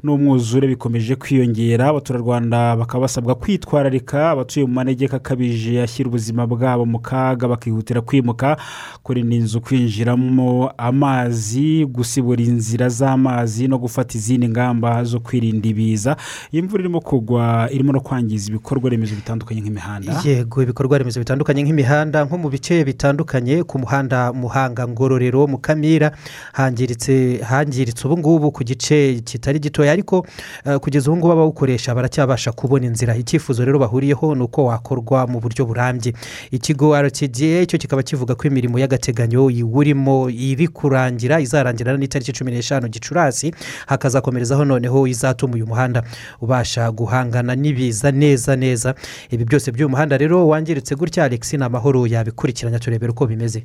n'umwuzure bikomeje kwiyongera. Abaturarwanda bakaba basabwa kwitwararika abatuye mu manegeka akabije ashyira ubuzima bwabo mu kaga bakihutira kwimuka kurinda inzu kwinjiramo amazi gusibura inzira z'amazi no gufata izindi ngamba zo kwirinda ibiza. Iyi mvura irimo kugwa irimo no kwangiza ibikorwa remezo bitandukanye nk'imihanda. Yego ibikorwa remezo bitandukanye nk'imihanda nko mu bice bitandukanye ku muhanda muhanga ngororero mukamira hangiritse hangiritse ubu ngubu ku gice kitari gitoya. Ariko eh, kugeza ubu ngubu abawukoresha baracyabasha kubona inzira. Icyifuzo rero bahuriyeho ni uko wakorwa mu buryo burambye. Ikigo rtda cyo kikaba kivuga ko imirimo y'agateganyo iwurimo iri kurangira izarangira n'itariki cumi n'eshanu gicurasi hakazakomerezaho noneho izatuma uyu muhanda ubasha guhangana n'ibiza neza neza. Ibi byose by'uyu muhanda rero wangiritse gutya alex ni amahoro yabikurikiranya turebera uko bimeze.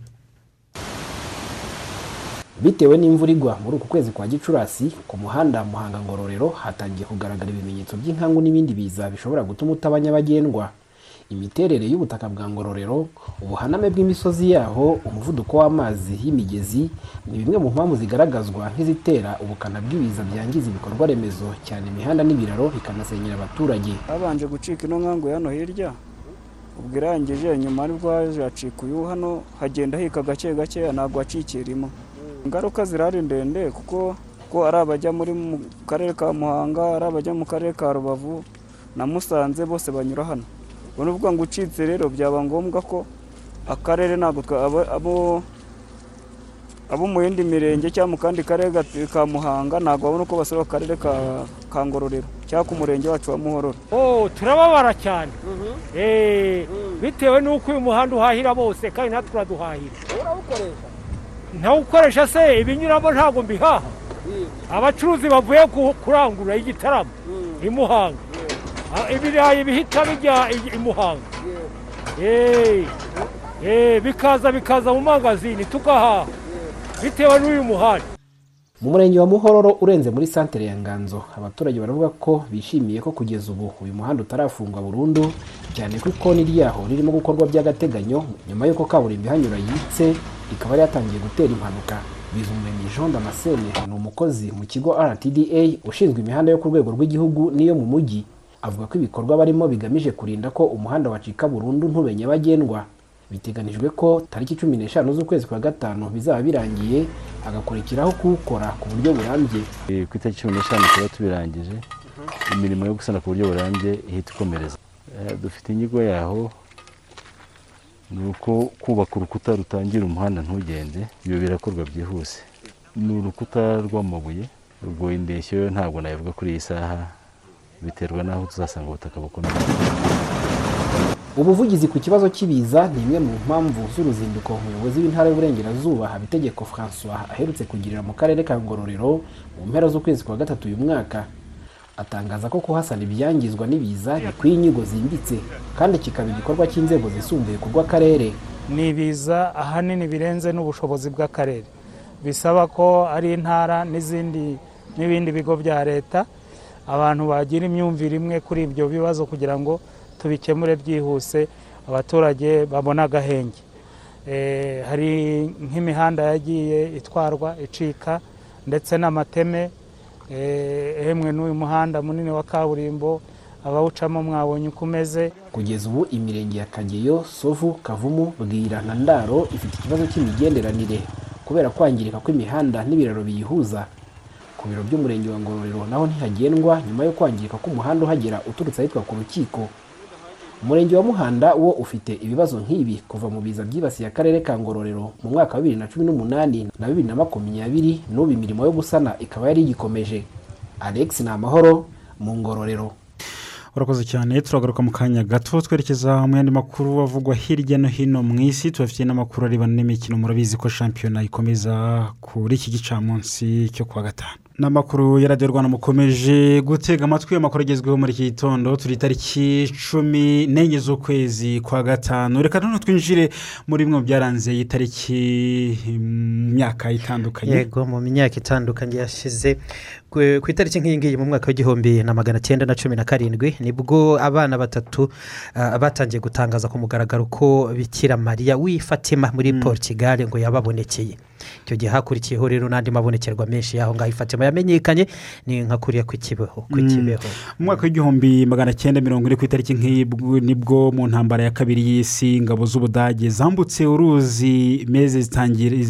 Bitewe n'imvura igwa muri uku kwezi kwa gicurasi ku muhanda muhanga ngororero hatangiye kugaragara ibimenyetso by'inkangu n'ibindi biza bishobora gutuma utaba nyabagendwa imiterere y'ubutaka bwa ngororero ubuhaname bw'imisozi yaho umuvuduko w'amazi y'imigezi ni bimwe mu mpamvu zigaragazwa nk'izitera ubukana bw'ibiza byangiza ibikorwa remezo cyane imihanda n'ibiraro bikanasenyera abaturage. Habanje gucika ino nkangu hano hirya ubwo irangije nyuma ari bwo haje hacika uyu hano hagenda hika gake gake ntabwo hacikirimo ingaruka zirahari ndende kuko ko ari abajya muri mu karere ka muhanga ari abajya mu karere ka rubavu na musanze bose banyura hano. Ubwo ni ukuvuga ngo ucitse rero byaba ngombwa ko akarere ntabwo abo- abo mu yindi mirenge cyangwa mu kandi karere ka muhanga ntabwo babona uko basura akarere ka ka ngororero cyangwa ku murenge wacu wa muhororo. Oh turababara cyane. Eh, bitewe n'uko uyu muhanda uhahira bose kandi natwe uraduhahira. Ntawukoresha se ibinyuramo ntabwo mbihaha abacuruzi bavuye ku- kurangura igitaramo i muhanga. Ah, ibirayi bihita bijya i- muhanga. Eh, eh, bikaza bikaza mu magazini tugahaha bitewe n'uyu muhanda mu murenge wa muhororo urenze muri santere ya nganzo abaturage baravuga ko bishimiye ko kugeza ubu uyu muhanda utarafungwa burundu cyane ko ikoni ryaho ririmo gukorwa by'agateganyo nyuma y'uko kaburimbo ihanyura yitse ikaba yari yatangiye gutera impanuka. Bizumuremyi jean damascene ni umukozi mu kigo rtda ushinzwe imihanda yo ku rwego rw'igihugu n'iyo mu mujyi. Avuga ko ibikorwa barimo bigamije kurinda ko umuhanda wacika burundu ntube nyabagendwa. Biteganijwe ko tariki cumi n'eshanu z'ukwezi kwa gatanu bizaba birangiye hagakurikiraho kuwukora ku buryo burambye. Eh, ku itariki cumi n'eshanu tuba tubirangije imirimo yo gusana ku buryo burambye ihita ikomereza. Eh, dufite inyigo yaho ni uko kubaka urukuta rutangira umuhanda ntugende ibyo birakorwa byihuse. Ni urukuta rw'amabuye ubwo indeshyo yo ntabwo nayivuga kuri iyi saha biterwa n'aho tuzasanga ubutaka bukomeye. Ubuvugizi ku kibazo cy'ibiza ni imwe mu mpamvu z'uruzinduko umuyobozi w'intara y'uburengerazuba habitegeko francois aherutse kugirira mu karere ka ngororero mu mpera z'ukwezi kwa gatatu uyu mwaka. Atangaza ko kuhasana ibyangizwa n'ibiza bikwiye inyigo zimbitse kandi kikaba igikorwa cy'inzego zisumbuye ku rw'akarere. Ni ibiza ahanini birenze n'ubushobozi bw'akarere. Bisaba ko ari intara n'izindi n'ibindi bigo bya leta abantu bagira imyumvire imwe kuri ibyo bibazo kugira ngo tubikemure byihuse abaturage babone agahenge. Eh, hari nk'imihanda yagiye itwarwa icika ndetse n'amateme Eh, emwe n'uyu muhanda munini wa kaburimbo abawucamo mwabonye uko umeze. Kugeza ubu imirenge ya kageyo sovu kavumu bwira na ndaro ifite ikibazo cy'imigenderanire kubera kwangirika kw'imihanda n'ibiraro biyihuza. Ku biro by'umurenge wa ngororero naho ntihagendwa nyuma yo kwangirika k'umuhanda uhagera uturutse ahitwa ku rukiko. Umurenge wa muhanda wo ufite ibibazo nk'ibi kuva mu biza byibasiye akarere ka ngororero mu mwaka wa bibiri na cumi n'umunani na bibiri na makumyabiri n'ubu imirimo yo gusana ikaba yari igikomeje. Alex ni amahoro mu ngororero. Urakoze cyane turagaruka mu kanya gato twerekeza mu yandi makuru avugwa hirya no hino mu isi tubafitiye n'amakuru arebana n'imikino murabizi ko shampiyona ikomeza kuri iki gicamunsi cyo kuwa gatanu. N'amakuru ya radiyo rwanda mukomeje gutega amatwi amakuru agezweho muri iki gitondo. Turi tariki cumi n'enye z'ukwezi kwa gatanu. Reka noneho twinjire muri bimwe mu byaranze iyi tariki mu myaka itandukanye. Yego mu myaka itandukanye yashize. Ku itariki nk'iyi ngiyi mu mwaka w'igihumbi na magana cyenda na cumi na karindwi ni bwo abana batatu batangiye gutangaza ku mugaragaro ko bikira mariya w'i fatima muri portugal ngo yababonekeye. Icyo gihe hakurikiyeho rero n'andi mabonekerwa menshi y'aho ngaho. I fatima yamenyekanye ni nka kuriya ku kibeho ku Mm. kibeho. Mu mwaka w'igihumbi magana cyenda mirongo ine ku itariki nk'iyi bwo- ni bwo mu ntambara ya kabiri y'isi ingabo z'ubudage zambutse uruzi meze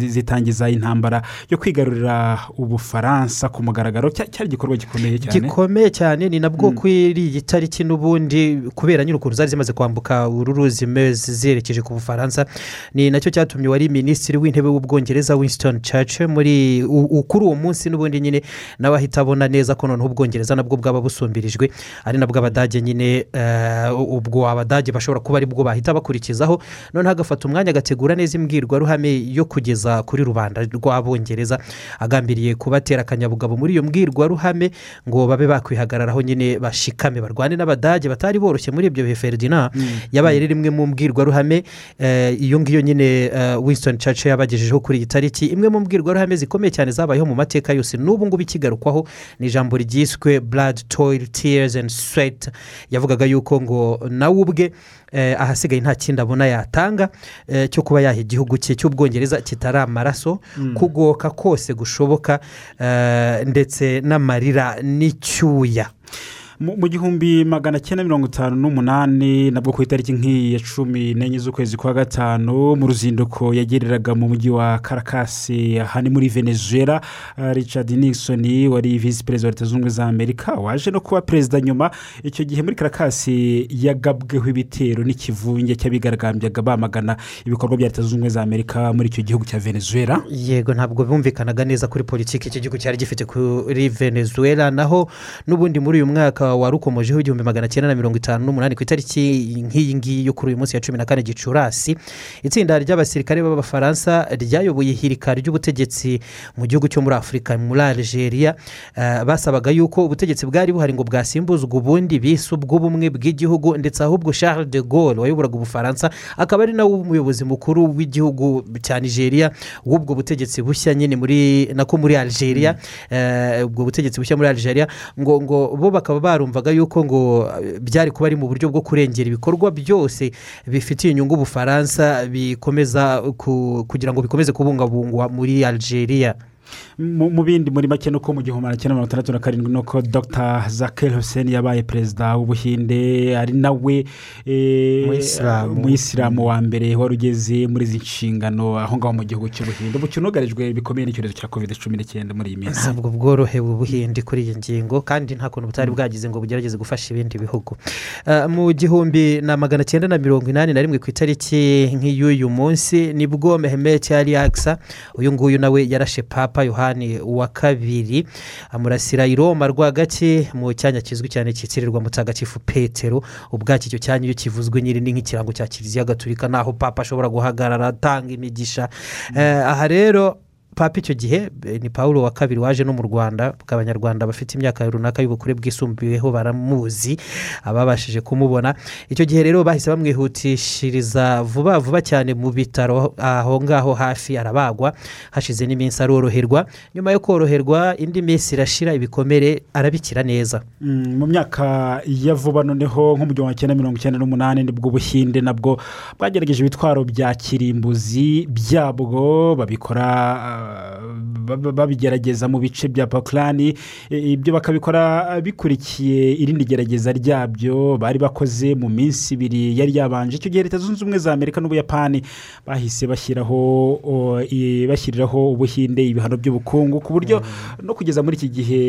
zitangiza intambara yo kwigarurira ubufaransa ku mugaragaro. Cya- cyari igikorwa gikomeye cyane? Gikomeye cyane. Ni nabwo kuri iyi tariki n'ubundi kubera nyine ukuntu zari zimaze kwambuka uru ruzi mezi zerekeje ku bufaransa. Ni na cyo cyatumye wari minisitiri w'intebe w'ubwongereza winston churchill muri kuri uwo munsi n'ubundi nyine nawe ahita abona neza ko noneho ubwongereza nabwo bwaba busumbirijwe ari nabwo abadage nyine eh, ubwo abadage bashobora kuba ari bwo bahita bakurikizaho. Noneho agafata umwanya agategura neza imbwirwaruhame yo kugeza kuri rubanda rw'abongereza agambiriye kubatera akanyabugabo muri iyo mbwirwaruhame ngo babe bakwihagararaho nyine bashikame barwane n'abadage batari boroshye muri ibyo bihe feridina yabaye rero imwe mu mbwirwaruhame eh, iyo ngiyo nyine eh, winston churchill yabagejejeho kuri iyi tariki imwe mu mbwirwaruhame zikomeye cyane zabayeho mu mateka yose n'ubu ngubu ikigarukwaho ni ijambo ryiswe blood toil tears and sweat yavugaga yuko ngo nawe ubwe eh, ahasigaye nta kindi abona yatanga eh, cyo kuba yaha igihugu cye cy'ubwongereza kitari amaraso Mm. kugoka kose gushoboka eh, ndetse n'amarira n'icyuya mu gihumbi magana cyenda mirongo itanu n'umunani nabwo ku itariki nk'iyi ya cumi n'enye z'ukwezi kwa gatanu mu ruzinduko yagereraga mu mujyi wa karakasi aha ni muri venezuela. Uh, richard nixon wari visi perezida wa leta zunze ubumwe za amerika waje no kuba perezida nyuma. Icyo gihe muri karakasi yagabweho ibitero n'ikivunge cy'abigaragambyaga bamagana ibikorwa bya leta zunze ubumwe za amerika muri icyo gihugu cya venezuela. Yego ntabwo bumvikanaga neza kuri politiki iki gihugu cyari gifite kuri venezuela. Naho n'ubundi muri uyu mwaka mwaka wari ukomojeho igihumbi magana cyenda na mirongo itanu n'umunani ku itariki nk'iyi ngiyi yo kuri uyu munsi ya cumi na kane gicurasi. Itsinda ry'abasirikare b'abafaransa ryayoboye ihirika ry'ubutegetsi mu gihugu cyo muri afurika muri algeria. Eh, basabaga yuko ubutegetsi bwari buhari ngo bwasimbuzwa ubundi bise ubw'ubumwe bw'igihugu ndetse ahubwo charles de gaulle wayoboraga ubufaransa akaba ari nawe umuyobozi mukuru w'igihugu cya nigeria w'ubwo butegetsi bushya nyine muri nako muri algeria. Eh, ubwo butegetsi bushya muri algeria ngo ngo bo bakaba barumvaga yuko ngo eh, byari kuba ari mu buryo bwo kurengera ibikorwa byose bifitiye inyungu ubufaransa bikomeza ku- kugira ngo bikomeze kubungabungwa muri algeria. Mu bindi muri make nuko mu gihumbi magana cyenda mirongo itandatu na karindwi nuko dr. Zakeri hussein yabaye perezida w'ubuhinde ari nawe eh, Umuyisilamu. umuyisilamu wa mbere wari ugeze muri izi nshingano aho ngaho mu gihugu cy'ubuhinde ubu cyunugarijwe bikomeye n'icyorezo cya covid cumi n'icyenda muri iyi minsi. Ntabwo bworohewe ubuhinde kuri iyi ngingo kandi nta kuntu butari bwagize ngo bugerageze gufasha ibindi bihugu. Eh, mu gihumbi na magana cyenda na mirongo inani na rimwe ku itariki nk'iy'uyu munsi ni bwo mehmet ali aksa uyu nguyu nawe yarashe papa yohani wa kabiri amurasira i roma rwagati mu cyanya kizwi cyane cyitirirwa mutagatifu petero. Ubwacyo icyo cyanya iyo kivuzwe nyiri ni nk'ikirango cya kiliziya gatulika naho papa ashobora guhagarara atanga imigisha. Eh, aha rero papa icyo gihe eh, ni paul wa kabiri waje no mu rwanda abanyarwanda bafite imyaka runaka y'ubukure bwisumbuyeho baramuzi ababashije kumubona. Icyo gihe rero bahise bamwihutishiriza vuba vuba cyane mu bitaro aho ngaho hafi arabagwa hashize n'iminsi aroroherwa. Nyuma yo koroherwa indi minsi irashira ibikomere arabikira neza. Mm, mu myaka ya vuba noneho mu gihumbi cyenda mirongo icyenda n'umunani ni bwo ubuhinde nabwo bwagerageje ibitwaro bya kirimbuzi byabwo babikora ah, babigerageza mu bice bya pakirani ibyo bakabikora ah, bikurikiye irindi gerageza ryabyo bari bakoze mu minsi ibiri yari yabanje. Icyo gihe leta zunze ubumwe za amerika n'ubuyapani bahise bashyiraho bashyiriraho ubuhinde ibihano by'ubukungu ku buryo no kugeza muri iki gihe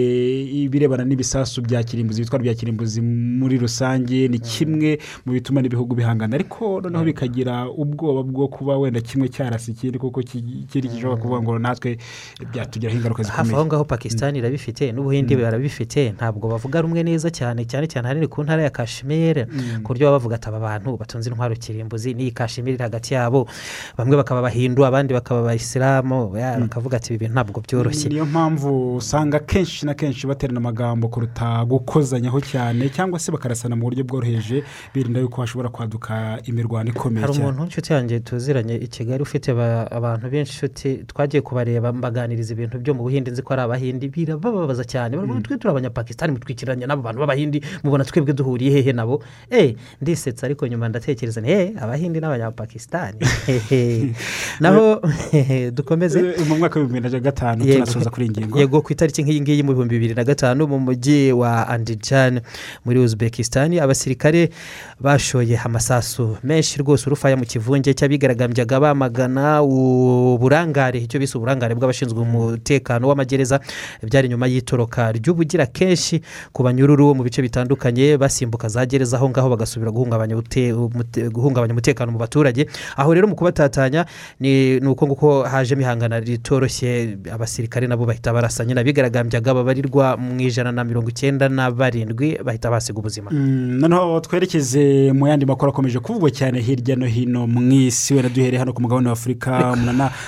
ibirebana n'ibisasu bya kirimbuzi ibitwaro bya kirimbuzi muri rusange ni kimwe mu bituma n'ibihugu bihangana. Ariko noneho bikagira ubwoba bwo kuba wenda kimwe cyarasa ikindi kuko ki- ikindi gishobora kuvuga ngo natwe byatugiraho ingaruka hafi aho zikomeye ngaho pakisitani irabifite n'ubuhinde barabifite ntabwo bavuga rumwe neza cyane cyane cyane ahanini ku ntara ya kashimire Mm. ku buryo baba bavuga ati aba bantu batunze intwaro kirimbuzi n'iyi kashimire iri hagati yabo. Bamwe bakaba abahindu abandi bakaba abayisilamu bakavuga ati ibi bintu ntabwo byoroshye. Niyo mpamvu usanga kenshi na kenshi baterana amagambo kuruta gukozanyaho cyane cyangwa se bakarasana mu buryo bworoheje birinda yuko hashobora kwaduka imirwano ikomeye hari cyane. umuntu w'inshuti yanjye tuziranye i kigali ufite ba- abantu benshi inshuti twagiye kubareba mbaganiriza ibintu byo mu buhinde nzi ko ari abahindi birababaza cyane. Baravuga twe turi abanyapakisitani mutwikiranye n'abo bantu b'abahindi mubona twebwe duhuriye hehe nabo. Eh ndisetsa ariko nyuma ndatekereza ni eh abahindi n'abanyapakisitani naho dukomeze. Eh, mu mwaka w'ibihumbi bibiri na gatanu tunasoza kuri iyi ngingo. Yego ku itariki nk'iyi ngiyi mu bihumbi bibiri na gatanu mu mujyi wa andijani muri uzbekistan abasirikare bashoye amasasu menshi rwose urufaya mu kivunge cy'abigaragambyaga bamagana uburangare icyo bise uburangare bw'abashinzwe umutekano w'amagereza byari nyuma y'itoroka ry'ubugira kenshi ku banyururu mu bice bitandukanye basimbuka za gereza aho ngaho bagasubira guhungabanya ute- umute- guhungabanya umutekano mu baturage. Aho rero mu kubatatanya ni uko nguko hajemo ihangana ritoroshye abasirikare nabo bahita barasa. Nyine abigaragambyaga babarirwa mu ijana na mirongo icyenda na barindwi bahita basiga ubuzima. Mm, noneho twerekeze mu yandi makuru akomeje kuvugwa cyane hirya no hino mu isi. Wenda duhereye hano ku mugabane wa afurika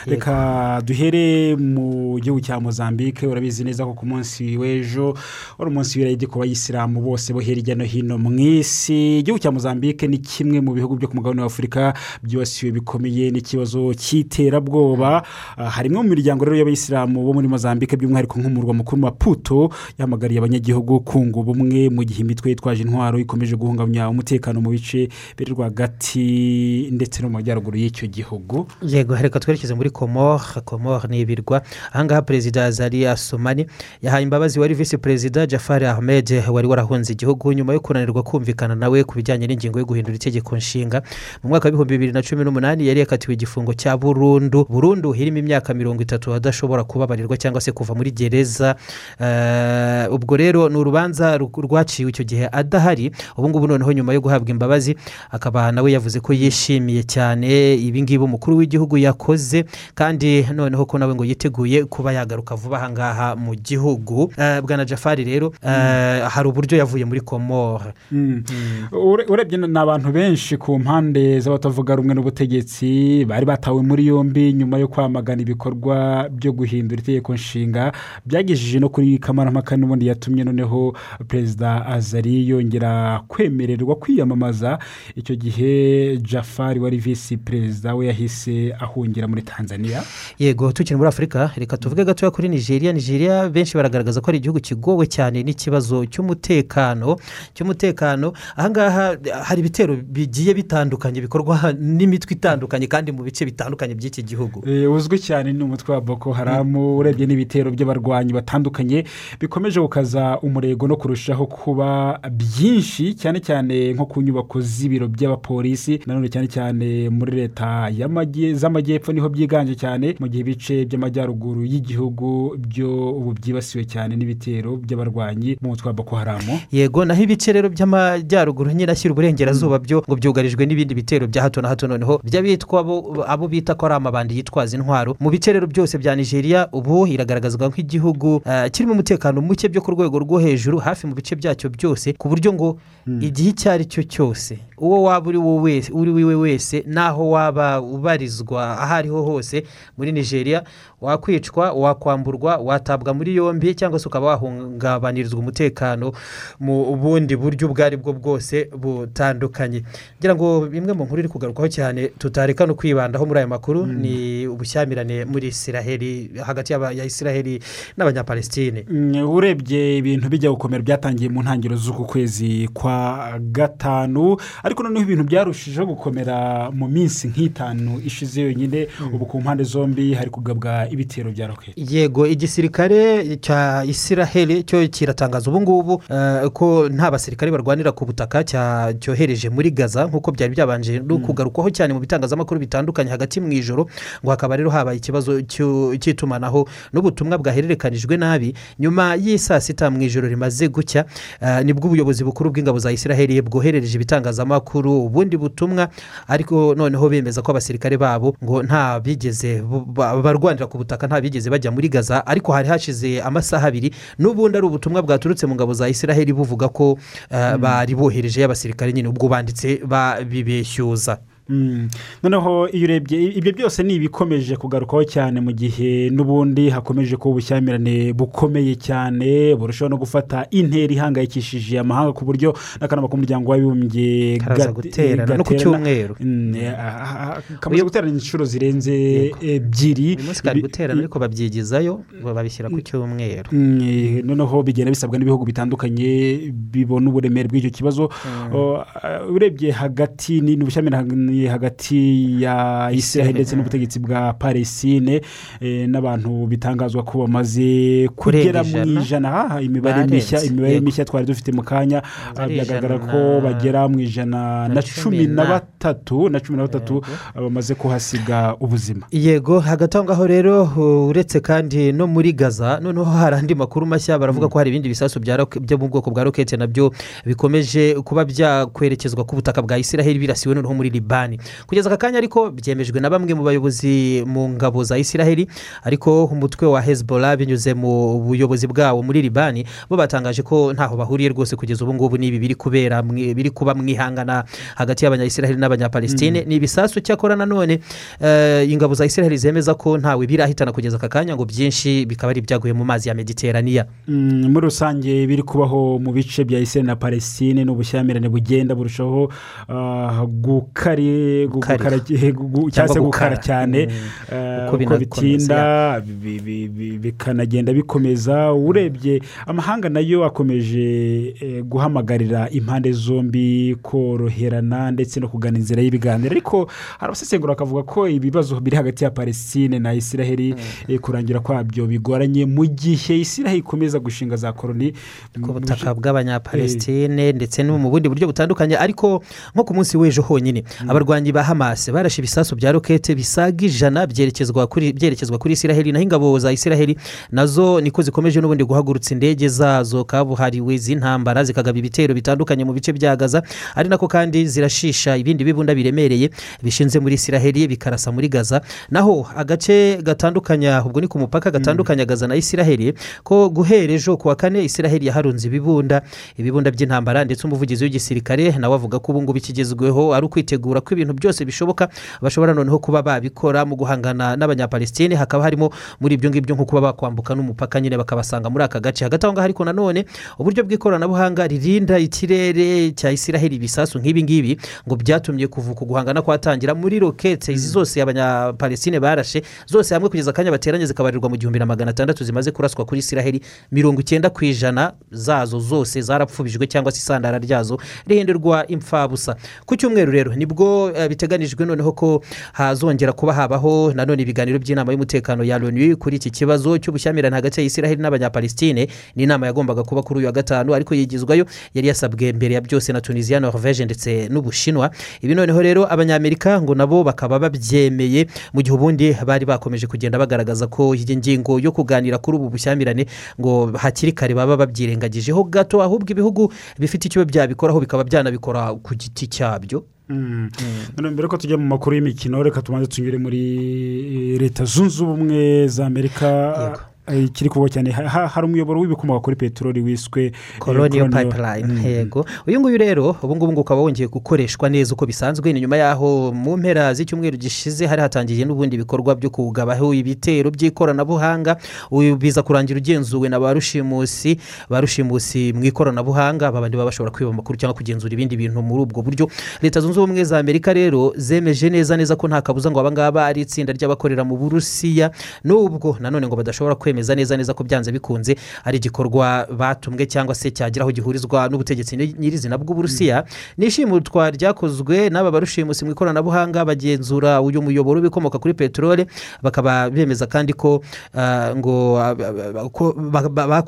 reka duhere mu gihugu cya mozambique urabizi neza ko ku munsi w'ejo wari umunsi w'irayidi ku bayisilamu bose bo hirya no hino mu isi. Igihugu cya mozambique ni kimwe mu bihugu byo ku mugabane wa afurika byibasiwe bikomeye n'ikibazo cy'iterabwoba. Ah, hari imwe mu miryango rero y'abayisilamu bo muri mozambique by'umwihariko nk'umurwa mukuru maputo yahamagariye abanyagihugu kunga ubumwe mu gihe imitwe yitwaje intwaro ikomeje guhungabanya umutekano mu bice biri rwagati ndetse no mu majyaruguru y'icyo gihugu. Yego reka twerekeze muri komore. Komore ni ibirwa ahangaha perezida zari asomani yahaye imbabazi wari visi perezida jafari ahmed wari warahunze igihugu nyuma yo kunanirwa kumvikana nawe ku bijyanye n'ingingo yo guhindura itegeko nshinga. Mu mwaka w'ibihumbi bibiri na cumi n'umunani yari yakatiwe igifungo cya burundu. Burundu irimo imyaka mirongo itatu adashobora kubabarirwa cyangwa se kuva muri gereza. Eh, ubwo rero ni urubanza ru- rwaciwe icyo gihe adahari. Ubu ngubu noneho nyuma yo guhabwa imbabazi akaba nawe yavuze ko yishimiye cyane. Ibi ngibi umukuru w'igihugu yakoze. Kandi noneho noneho ko nawe ngo yiteguye kuba yagaruka vuba aha ngaha mu gihugu. Eh, bwana jafari rero eh, hari uburyo yavuye muri komore Mm. Ure- urebye ni abantu benshi ku mpande z'abatavuga rumwe n'ubutegetsi bari batawe muri yombi nyuma yo kwamagana ibikorwa byo guhindura itegeko nshinga byagejeje no kuri kamarampaka n'ubundi yatumye noneho perezida azari yongera kwemererwa kwiyamamaza. Icyo gihe jafari wari visi perezida we yahise ahungira muri tanzania. Yego tukiri muri afurika reka tuvuge gatoya kuri nigeria. Nigeria benshi baragaragaza ko ari igihugu kigowe cyane n'ikibazo cy'umutekano cy'umutekano. Ahangaha hari ibitero bigiye bitandukanye bikorwa n'imitwe itandukanye kandi mu bice bitandukanye by'iki gihugu. Eh, uzwi cyane ni umutwe wa boko haramu urebye n'ibitero by'abarwanyi batandukanye bikomeje gukaza umurego no kurushaho kuba byinshi cyane cyane nko ku nyubako z'ibiro by'abapolisi nanone cyane cyane muri leta z'amajyepfo ni ho byiganje cyane mu gihe ibice by'amajyaruguru y'igihugu byo ubu byibasiwe cyane n'ibitero by'abarwanyi mu mutwe wa boko haramu yego naho ibice rero by'amajyaruguru nyine ashyira uburengerazuba byo ngo byugarijwe n'ibindi bitero bya hato na hato noneho by'abitwa abo bita ko ari amabandi yitwaza intwaro. Mu bice rero byose bya nigeria ubu iragaragazwa nk'igihugu eh, kirimo umutekano muke byo ku rwego rwo hejuru hafi mu bice byacyo byose ku buryo ngo igihe icyo ari cyo cyose uwo waba uri wese uri wiwe wese n'aho waba ubarizwa aho ariho hose muri nigeria wakwicwa wakwamburwa watabwa muri yombi cyangwa se ukaba wahungabanyirizwa umutekano mu bundi buryo ubwo ari bwo bwose butandukanye. Ngira ngo bimwe mu nkuru iri kugarukwaho cyane tutareka no kwibandaho muri aya makuru ni ubushyamirane muri isiraheli hagati ya isiraheli n'abanyapalestine. Mm, urebye ibintu bijya gukomera byatangiye mu ntangiriro z'uku kwezi kwa gatanu ariko noneho ibintu byarushijeho gukomera mu minsi nk'itanu ishize yonyine. Ubu ku mpande zombi hari kugabwa ibitero bya roketi yego igisirikare cya isiraheli cyo kiratangaza ubu ngubu eh, ko nta basirikare barwanira ku butaka cyohereje muri gaza nk'uko byari byabanje no kugarukwaho cyane mu bitangazamakuru bitandukanye hagati mu ijoro ngo hakaba rero habaye ikibazo cy'itumanaho n'ubutumwa bwahererekanijwe nabi. Nyuma y'i saa sita mu ijoro rimaze gucya eh, ni bwo ubuyobozi bukuru bw'ingabo za isiraheli bwoherereje ibitangazamakuru ubundi butumwa ariko noneho bemeza ko abasirikare babo ngo nta bigeze barwanira ku butaka nta bigeze bajya muri gaza ariko hari hashize amasaha abiri n'ubundi ari ubutumwa bwaturutse mu ngabo za isiraheli buvuga ko eh, bari bohereje y'abasirikare nyine ubwo banditse babibeshyuza. Noneho iyo urebye ibyo byose ni ibikomeje kugarukaho cyane mu gihe n'ubundi hakomeje kuba ubushyamirane bukomeye cyane burushaho no gufata intera ihangayikishije amahanga ku buryo n'akanama k'umuryango w'abibumbye Karaza guterana no ku cyumweru. Mm, eh, kamaze guterana inshuro zirenze ebyiri. Uyu munsi kari guterana ariko babyigizayo babishyira ku cyumweru. Mm, eh, noneho bigenda bisabwa n'ibihugu bitandukanye bibona uburemere bw'icyo kibazo. Ah, urebye hagati ni ubushyamirane hagati ya israel ndetse n'ubutegetsi bwa palestine eh, n'abantu bitangazwa ko bamaze kugera mu ijana. imibare mishya imibare mishya twari dufite mu kanya. Ijana ko bagera mu ijana na cumi na batatu na cumi na batatu bamaze kuhasiga ubuzima. Yego hagati aho ngaho rero uretse kandi no muri gaza noneho hari andi makuru mashya baravuga ko hari ibindi bisasu byo mu bwoko bwa rokete na byo bikomeje kuba byakwerekezwa ku butaka bwa isiraheli birasiwe noneho muri libani kugeza aka kanya ariko byemejwe na bamwe mu bayobozi mu ngabo za isiraheli ariko umutwe wa hezbollah binyuze mu buyobozi bwawo muri libani bo batangaje ko ntaho bahuriye rwose kugeza ubu ngubu n'ibi biri kubera biri kuba mwihangana hagati y'abanyayisiraheli n'abanyapalestine ni ibisasu cyakora nanone eh, ingabo za isiraheli zemeza ko ntawe birahitana kugeza aka kanya ngo byinshi bikaba ari ibyaguye mu mazi ya mediteraniya Mm, muri rusange biri kubaho mu bice bya israel na palestine ni ubushyamirane bugenda burushaho ah, gukari- gu- Gukarira. Cyangwa se gukara. cyane Mm. ah, Uko bitinda bi- bi- bi- bikanagenda bikomeza. Urebye amahanga na yo akomeje eh, guhamagarira impande zombi koroherana ndetse no kugana inzira y'ibiganiro. Ariko hari abasesengura bakavuga ko ibibazo biri hagati ya palestine na israel eh, kurangira kwabyo bigoranye. Mu gihe israel ikomeza gushinga za koroni ku butaka bw'abanyapalestine ndetse no mu bundi buryo butandukanye. Ariko nko ku munsi w'ejo honyine abarwanyi ba hamas barashe ibisasu bya rokete bisaga ijana byerekezwa kuri byerekezwa kuri isiraheli naho ingabo za isiraheli na zo niko zikomeje n'ubundi guhagurutsa indege zazo. Kabuhariwe z'intambara zikagaba ibitero bitandukanye mu bice bya gaza ari nako kandi zirashisha ibindi bibunda biremereye bishinze muri isiraheli bikarasa muri gaza. Naho agace gatandukanya ubwo ni ku mupaka gatandukanya gaza na isiraheli ko guhera ejo ku wa kane isiraheli yaharunze ibibunda ibibunda by'intambara. Ndetse umuvugizi w'igisirikare nawe avuga ko ubu ngubu ikigezweho ari ukwitegura ko ibintu byose bishoboka bashobora noneho kuba babikora mu guhangana n'abanyapalestine. Hakaba harimo muri ibyo ngibyo nko kuba bakwambuka n'umupaka nyine bakabasanga muri aka gace hagati aho ngaho. Ariko nanone uburyo bw'ikoranabuhanga ririnda ikirere cya isiraheli ibisasu nk'ibi ngibi ngo byatumye kuva ku guhangana kwatangira muri rokete izi zose abanyapalestine barashe zose hamwe kugeza akanya bateranye zikabarirwa mu gihumbi na magana atandatu zimaze kuraswa kuri isiraheli. Mirongo icyenda ku ijana zazo zose zarapfubijwe cyangwa se isandara ryazo rihindurirwa imfabusa ku cyumweru rero ni bwo eh, biteganijwe noneho ko hazongera kuba habaho nanone ibiganiro by'inama y'umutekano ya loni kuri iki kibazo cy'ubushyamirane hagati ya isiraheli n'abanyapalestine. Ni inama yagombaga kuba kuri uyu wa gatanu ariko yigizwayo yari yasabwe mbere ya byose na tunisiya norvege ndetse n'ubushinwa. Ibi noneho rero abanyamerika ngo nabo bakaba babyemeye. Mu gihe ubundi bari bakomeje kugenda bagaragaza ko iyi ngingo yo kuganira kuri ubu bushyamirane ngo hakiri kare baba babyirengagijeho gato ahubwo ibihugu bifite icyo byabikoraho bikaba byanabikora ku giti cyabyo. Mbere ko tujya mu makuru y'imikino reka tubanze tunyure muri leta zunze ubumwe za amerika eh, kiri kuvuga cyane Ha- ha- hari umuyoboro w'ibikomoka kuri peteroli wiswe eh, colonial Colonial- pipeline Mm. yego. Uyu nguyu rero ubu ngubu ukaba wongeye gukoreshwa neza uko bisanzwe ni nyuma y'aho mu mpera z'icyumweru gishize hari hatangiye n'ubundi bikorwa byo kugabaho ibitero by'ikoranabuhanga biza kurangira ugenzuwe na ba rushimusi ba rushimusi mu ikoranabuhanga babandi baba bashobora kwiba amakuru cyangwa kugenzura ibindi bintu muri ubwo buryo. Leta zunze ubumwe za amerika rero zemeje neza neza ko nta kabuza ngo abangaba ari itsinda ry'abakorera mu burusiya nubwo nanone ngo badashobora kwemeza neza neza ko byanze bikunze ari igikorwa batumwe cyangwa se cyagira aho gihurizwa n'ubutegetsi nyirizina bw'uburusiya. Ni ishimutwa ryakozwe n'aba barushimusi mu ikoranabuhanga bagenzura uyu muyoboro w'ibikomoka kuri peteroli bakaba bemeza kandi ko ah, ngo ah,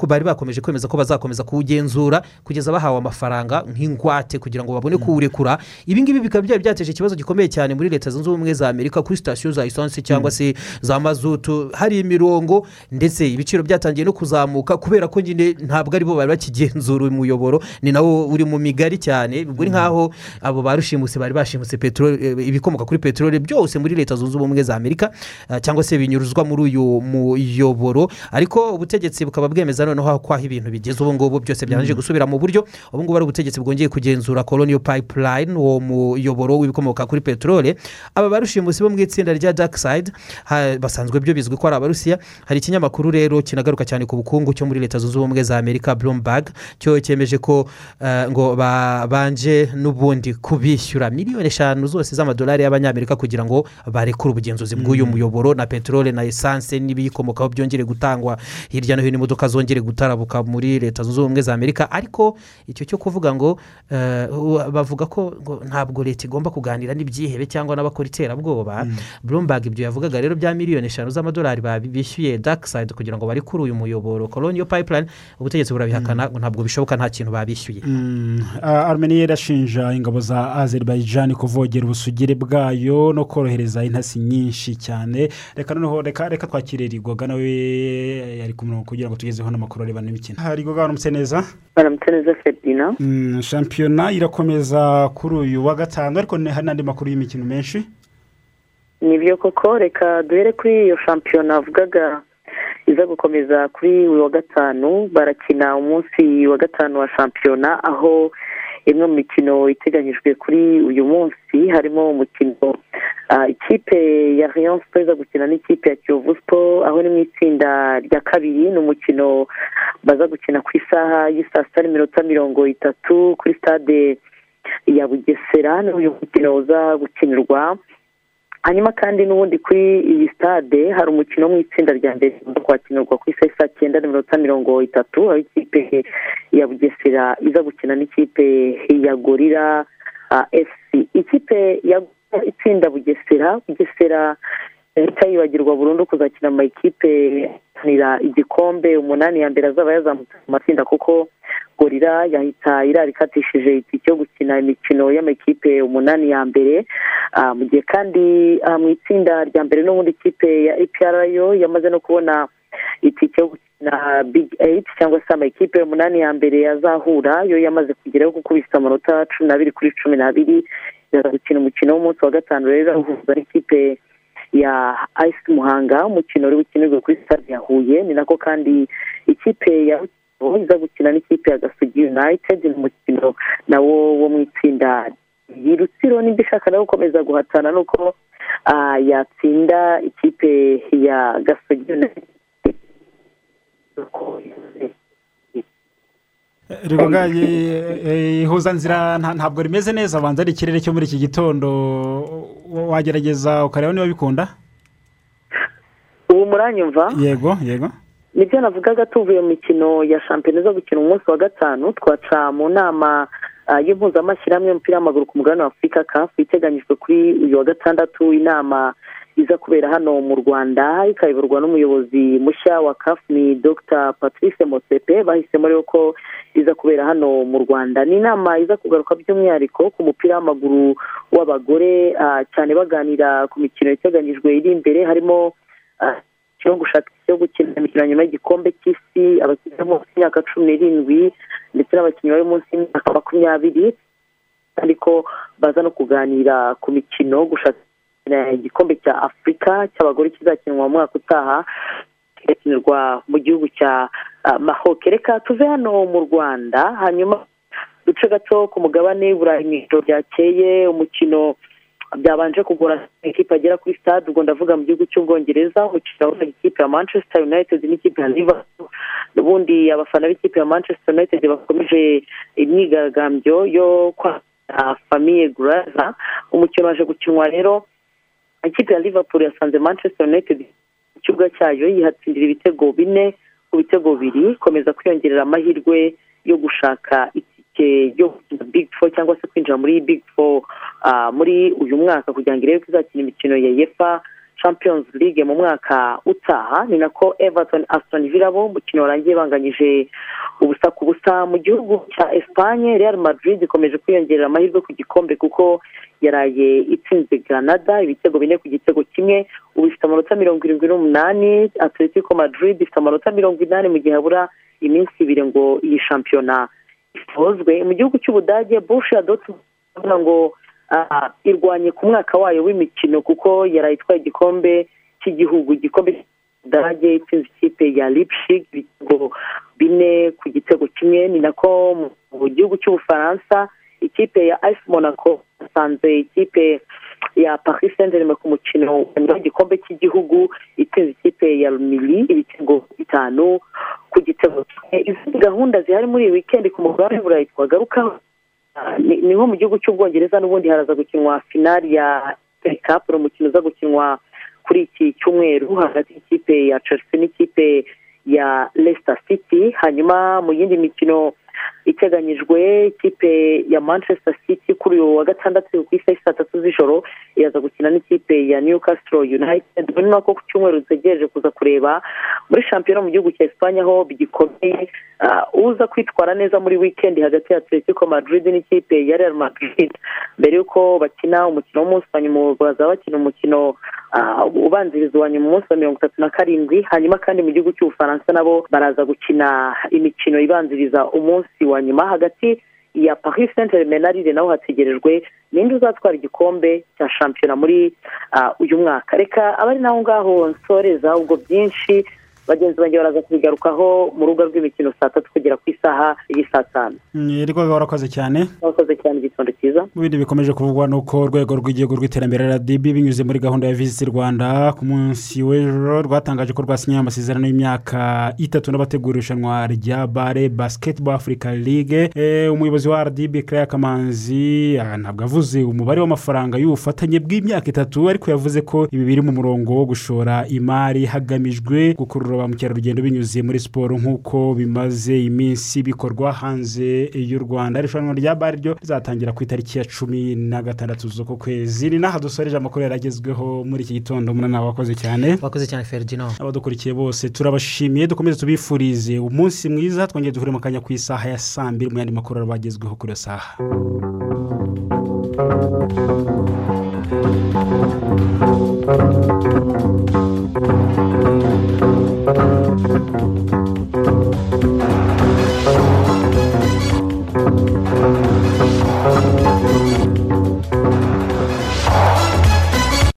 bari bakomeje kwemeza ko bazakomeza kuwugenzura kugeza bahawe amafaranga nk'ingwate kugira ngo babone kuwurekura. Ibi ngibi bikaba byari byateje ikibazo gikomeye cyane muri leta zunze ubumwe za amerika kuri sitasiyo za esanse cyangwa se za mazutu. Hari imirongo ndetse ibiciro byatangiye no kuzamuka kubera ko nyine ntabwo ari bo bari bakigenzura uyu muyoboro ni nawo uri mu migari cyane ubwo ni nk'aho abo ba rushimusi bari bashimuse eh, ibikomoka kuri peteroli byose muri leta zunze ubumwe za amerika ah, cyangwa se binyuruzwa muri uyu muyoboro. Ariko ubutegetsi bukaba bwemeza noneho ko aho ibintu bigeze ubu ngubu byose byarangije gusubira mu buryo ubu ngubu ari ubutegetsi bwongeye kugenzura colonial pipeline uwo muyoboro w'ibikomoka kuri peteroli aba barushimusi bo mu itsinda rya ha- basanzwe byo bizwi ko ari abarusiya hari ikinyamakuru rero kinagaruka cyane ku bukungu cyo muri leta zunze ubumwe za amerika bloomberg cyo cyemeje ko eh, ngo babanje n'ubundi kubishyura. Miliyoni eshanu zose z'amadolari y'abanyamerika kugira ngo barekure ubugenzuzi bw'uyu muyoboro. Na peteroli na esanse n'ibiyikomokaho byongere gutangwa. Hirya no hino imodoka zongere gutarabuka muri leta zunze ubumwe za amerika. Ariko icyo cyo kuvuga ngo eh, bavuga ko ntabwo leta igomba kuganira n'ibyihebe cyangwa n'abakora iterabwoba. Bloomberg ibyo yavugaga rero bya miliyoni eshanu z'amadolari bishyuye darkside kugira ngo barekure uyu muyoboro colonial pipeline ubutegetsi burabihakana ngo ntabwo bishoboka nta kintu babishyuye. Mm, ah, armenia irashinja ingabo za azerbaijan kuvogera ubusugire bwayo no korohereza intasi nyinshi cyane. Reka noneho reka reka twakire rigoga nawe yari ku murongo kugira ngo tugezeho n'amakuru arebana n'imikino. Rigoga waramutse neza baramutse neza ferdina Mm, shampiyona irakomeza kuri uyu wa gatanu ariko hari n'andi makuru y'imikino menshi? Nibyo koko reka duhere kuri iyo shampiyona avugaga iza gukomeza kuri uyu wa gatanu barakina umunsi wa gatanu wa shampiyona aho imwe mu mikino iteganyijwe kuri uyu munsi harimo umukino ikipe ya rayon sport iza gukina n'ikipe ya kiyovu sport aho ni mu itsinda rya kabiri ni umukino baza gukina ku isaha y'isaa sita n'iminota mirongo itatu kuri stade ya bugesera ni uyu mukino uza gukinirwa. Hanyuma kandi n'ubundi kuri iyi stade hari umukino wo mu itsinda rya mbere uza kwakinirwa ku isaha saa cyenda n'iminota mirongo itatu aho ikipe ya bugesera iza gukina n'ikipe ya gorira ah, fc ikipe ya itsinda bugesera bugesera ihita yibagirwa burundu kuzakina amakipe ahatanira igikombe umunani ya mbere azaba yazamutse mu matsinda kuko gorira yahita irara ikatishije itike yo gukina imikino y'amakipe umunani ya mbere. Ah, mu gihe kandi ah, mu itsinda rya mbere n'ubundi ikipe ya epr yo yamaze no kubona itike yo gukina big eight cyangwa se amakipe umunani ya mbere yazahura yo yamaze kugeraho gukubisa amanota cumi n'abiri kuri cumi n'abiri. Gukina umukino w'umunsi wa gatanu rero uhuza n'ikipe ya ayisi muhanga umukino uri bukinirwe kuri stade ya huye ni nako kandi ikipe ya iza gukina n'ikipe ya gasogi united ni umukino nawo wo mu itsinda iyi nimba ishaka nawe gukomeza guhatana nuko ah, yatsinda ikipe ya gasogi united. Rivuga ihuzanzira nta- ntabwo rimeze neza abanza ari ikirere cyo muri iki gitondo. Wa- wagerageza ukareba niba bikunda? Ubu muranyumva yego yego. Nibyo navugaga tuvuye mu mikino ya shampiyona zo gukina umunsi wa gatanu twaca mu nama ah, y'impuzamashyirahamwe y'umupira w'amaguru ku mugabane wa afurika kafu iteganyijwe kuri uyu wa gatandatu inama iza kubera hano mu rwanda ikayoborwa n'umuyobozi mushya wa kafu ni dr. Patrice mosepe bahisemo rero ko iza kubera hano mu rwanda. Ni inama iza kugaruka by'umwihariko ku mupira w'amaguru w'abagore cyane baganira ku mikino iteganyijwe iri imbere harimo cyo gushaka cyo gukina imikino nyuma y'igikombe cy'isi abakinnyi bo munsi y'imyaka cumi n'irindwi ndetse n'abakinnyi bari munsi y'imyaka makumyabiri ariko baza no kuganira ku mikino gushaka igikombe cya afurika cy'abagore kizakinwa mu mwaka utaha kigakinirwa mu gihugu cya ah, mahoke reka tuve hano mu rwanda hanyuma duce gato ku mugabane w'iburayi mu ijoro ryakeye umukino byabanje kugura ikipe agera kuri stade ubwo ndavuga mu gihugu cy'ubwongereza umukino wahuzaga ikipe ya manchester united n'ikipe ya liverpool. Ubundi abafana b'ikipe ya manchester united bakomeje imyigaragambyo yo kwakira famiye guraza umukino waje gukinwa rero ikipe ya liverpool yasanze manchester united mu kibuga cyayo yihatsindira ibitego bine ku bitego bibiri ikomeza kwiyongerera amahirwe yo gushaka itike yo gukina big four cyangwa se kwinjira muri big four ah, muri uyu mwaka kugira ngo irebe ko izakina imikino ya yefa champions league mu mwaka utaha. Ni nako everton aston villa bo umukino warangiye banganyije ubusa ku busa mu gihugu cya espagne. Real madrid ikomeje kwiyongerera amahirwe ku gikombe kuko yaraye itsinze granada ibitego bine ku gitego kimwe. Ubu ifite amanota mirongo irindwi n'umunani. Atletico madrid ifite amanota mirongo inani mu gihe habura iminsi ibiri ngo iyi shampiyona isozwe mu gihugu cy'ubudage busha doti ngo irwanye ku mwaka wayo w'imikino kuko yaraye itwaye igikombe cy'igihugu igikombe cy'ubudage itsinze ikipe ya lipshig ibitego bine ku gitego kimwe. Ni nako mu gihugu cy'ubufaransa ikipe ya ice monaco yasanze ikipe ya paris germain ku mukino w'igikombe cy'igihugu itsinze ikipe ya rumili ibitego bitanu ku gitego kimwe. Izindi gahunda zihari muri iyi wikendi ku mugabane w'iburayi twagarukaho. Ah, ni ni nko mu gihugu cy'ubwongereza n'ubundi haraza gukinwa finali ya ni umukino uza gukinwa kuri iki cyumweru hagati y'ikipe ya chelsea n'ikipe ya leicester city. Hanyuma mu yindi mikino iteganyijwe ikipe ya manchester city kuri uyu wa gatandatu ku isaha saa tatu z'ijoro iraza gukina n'ikipe ya newcastle united. Ni nako ku cyumweru dutegereje kuza kureba muri shampiyona mu gihugu cya esipanye aho bigikomeye ah, uza kwitwara neza muri wikendi hagati ya atletico madrid n'ikipe ya real madrid. Mbere y'uko bakina umukino w'umunsi wa nyuma bazaba bakina umukino ah, ubanziriza uwa nyuma umunsi wa mirongo itatu na karindwi hanyuma kandi mu gihugu cy'ubufaransa nabo baraza gukina imikino ibanziriza umunsi wa nyuma hagati ya paris saint lille naho hategerejwe ninde uzatwara igikombe cya shampiyona muri ah, uyu mwaka. Reka abari naho ngaho nsoreza ubwo byinshi bagenzi banjye baraza kubigarukaho mu rubuga rw'imikino saa tatu kugera ku isaha y'i saa tanu. Rwego warakoze cyane? Murakoze cyane igitondo cyiza mu bindi bikomeje kuvugwa ni uko urwego rw'igihugu rw'iterambere rdb binyuze muri gahunda ya visiti rwanda. Ku munsi w'ejo rwatangaje ko rwasinye amasezerano y'imyaka itatu n'abategura irushanwa rya bare basiketiboro afurika ligue Eh, umuyobozi wa rdb claire kamanzi ah, ntabwo avuze umubare w'amafaranga y'ubufatanye bw'imyaka itatu ariko yavuze ko ibi biri mu murongo wo gushora imari hagamijwe gukurura ba mukerarugendo binyuze muri siporo nk'uko bimaze iminsi bikorwa hanze y'u rwanda. Irushanwa rya bare ryo rizatangira ku itariki ya cumi na gatandatu z'uko kwezi. Ni n'aha dusoreje amakuru yaragezweho muri iki gitondo umunani wakoze cyane. Wakoze cyane ferdinand abadukurikiye bose turabashimiye dukomeze tubifurize. Umunsi mwiza twongere duhure mu kanya ku isaha ya saa mbiri mu yandi makuru arabagezweho kuri iyo saha. Thank you.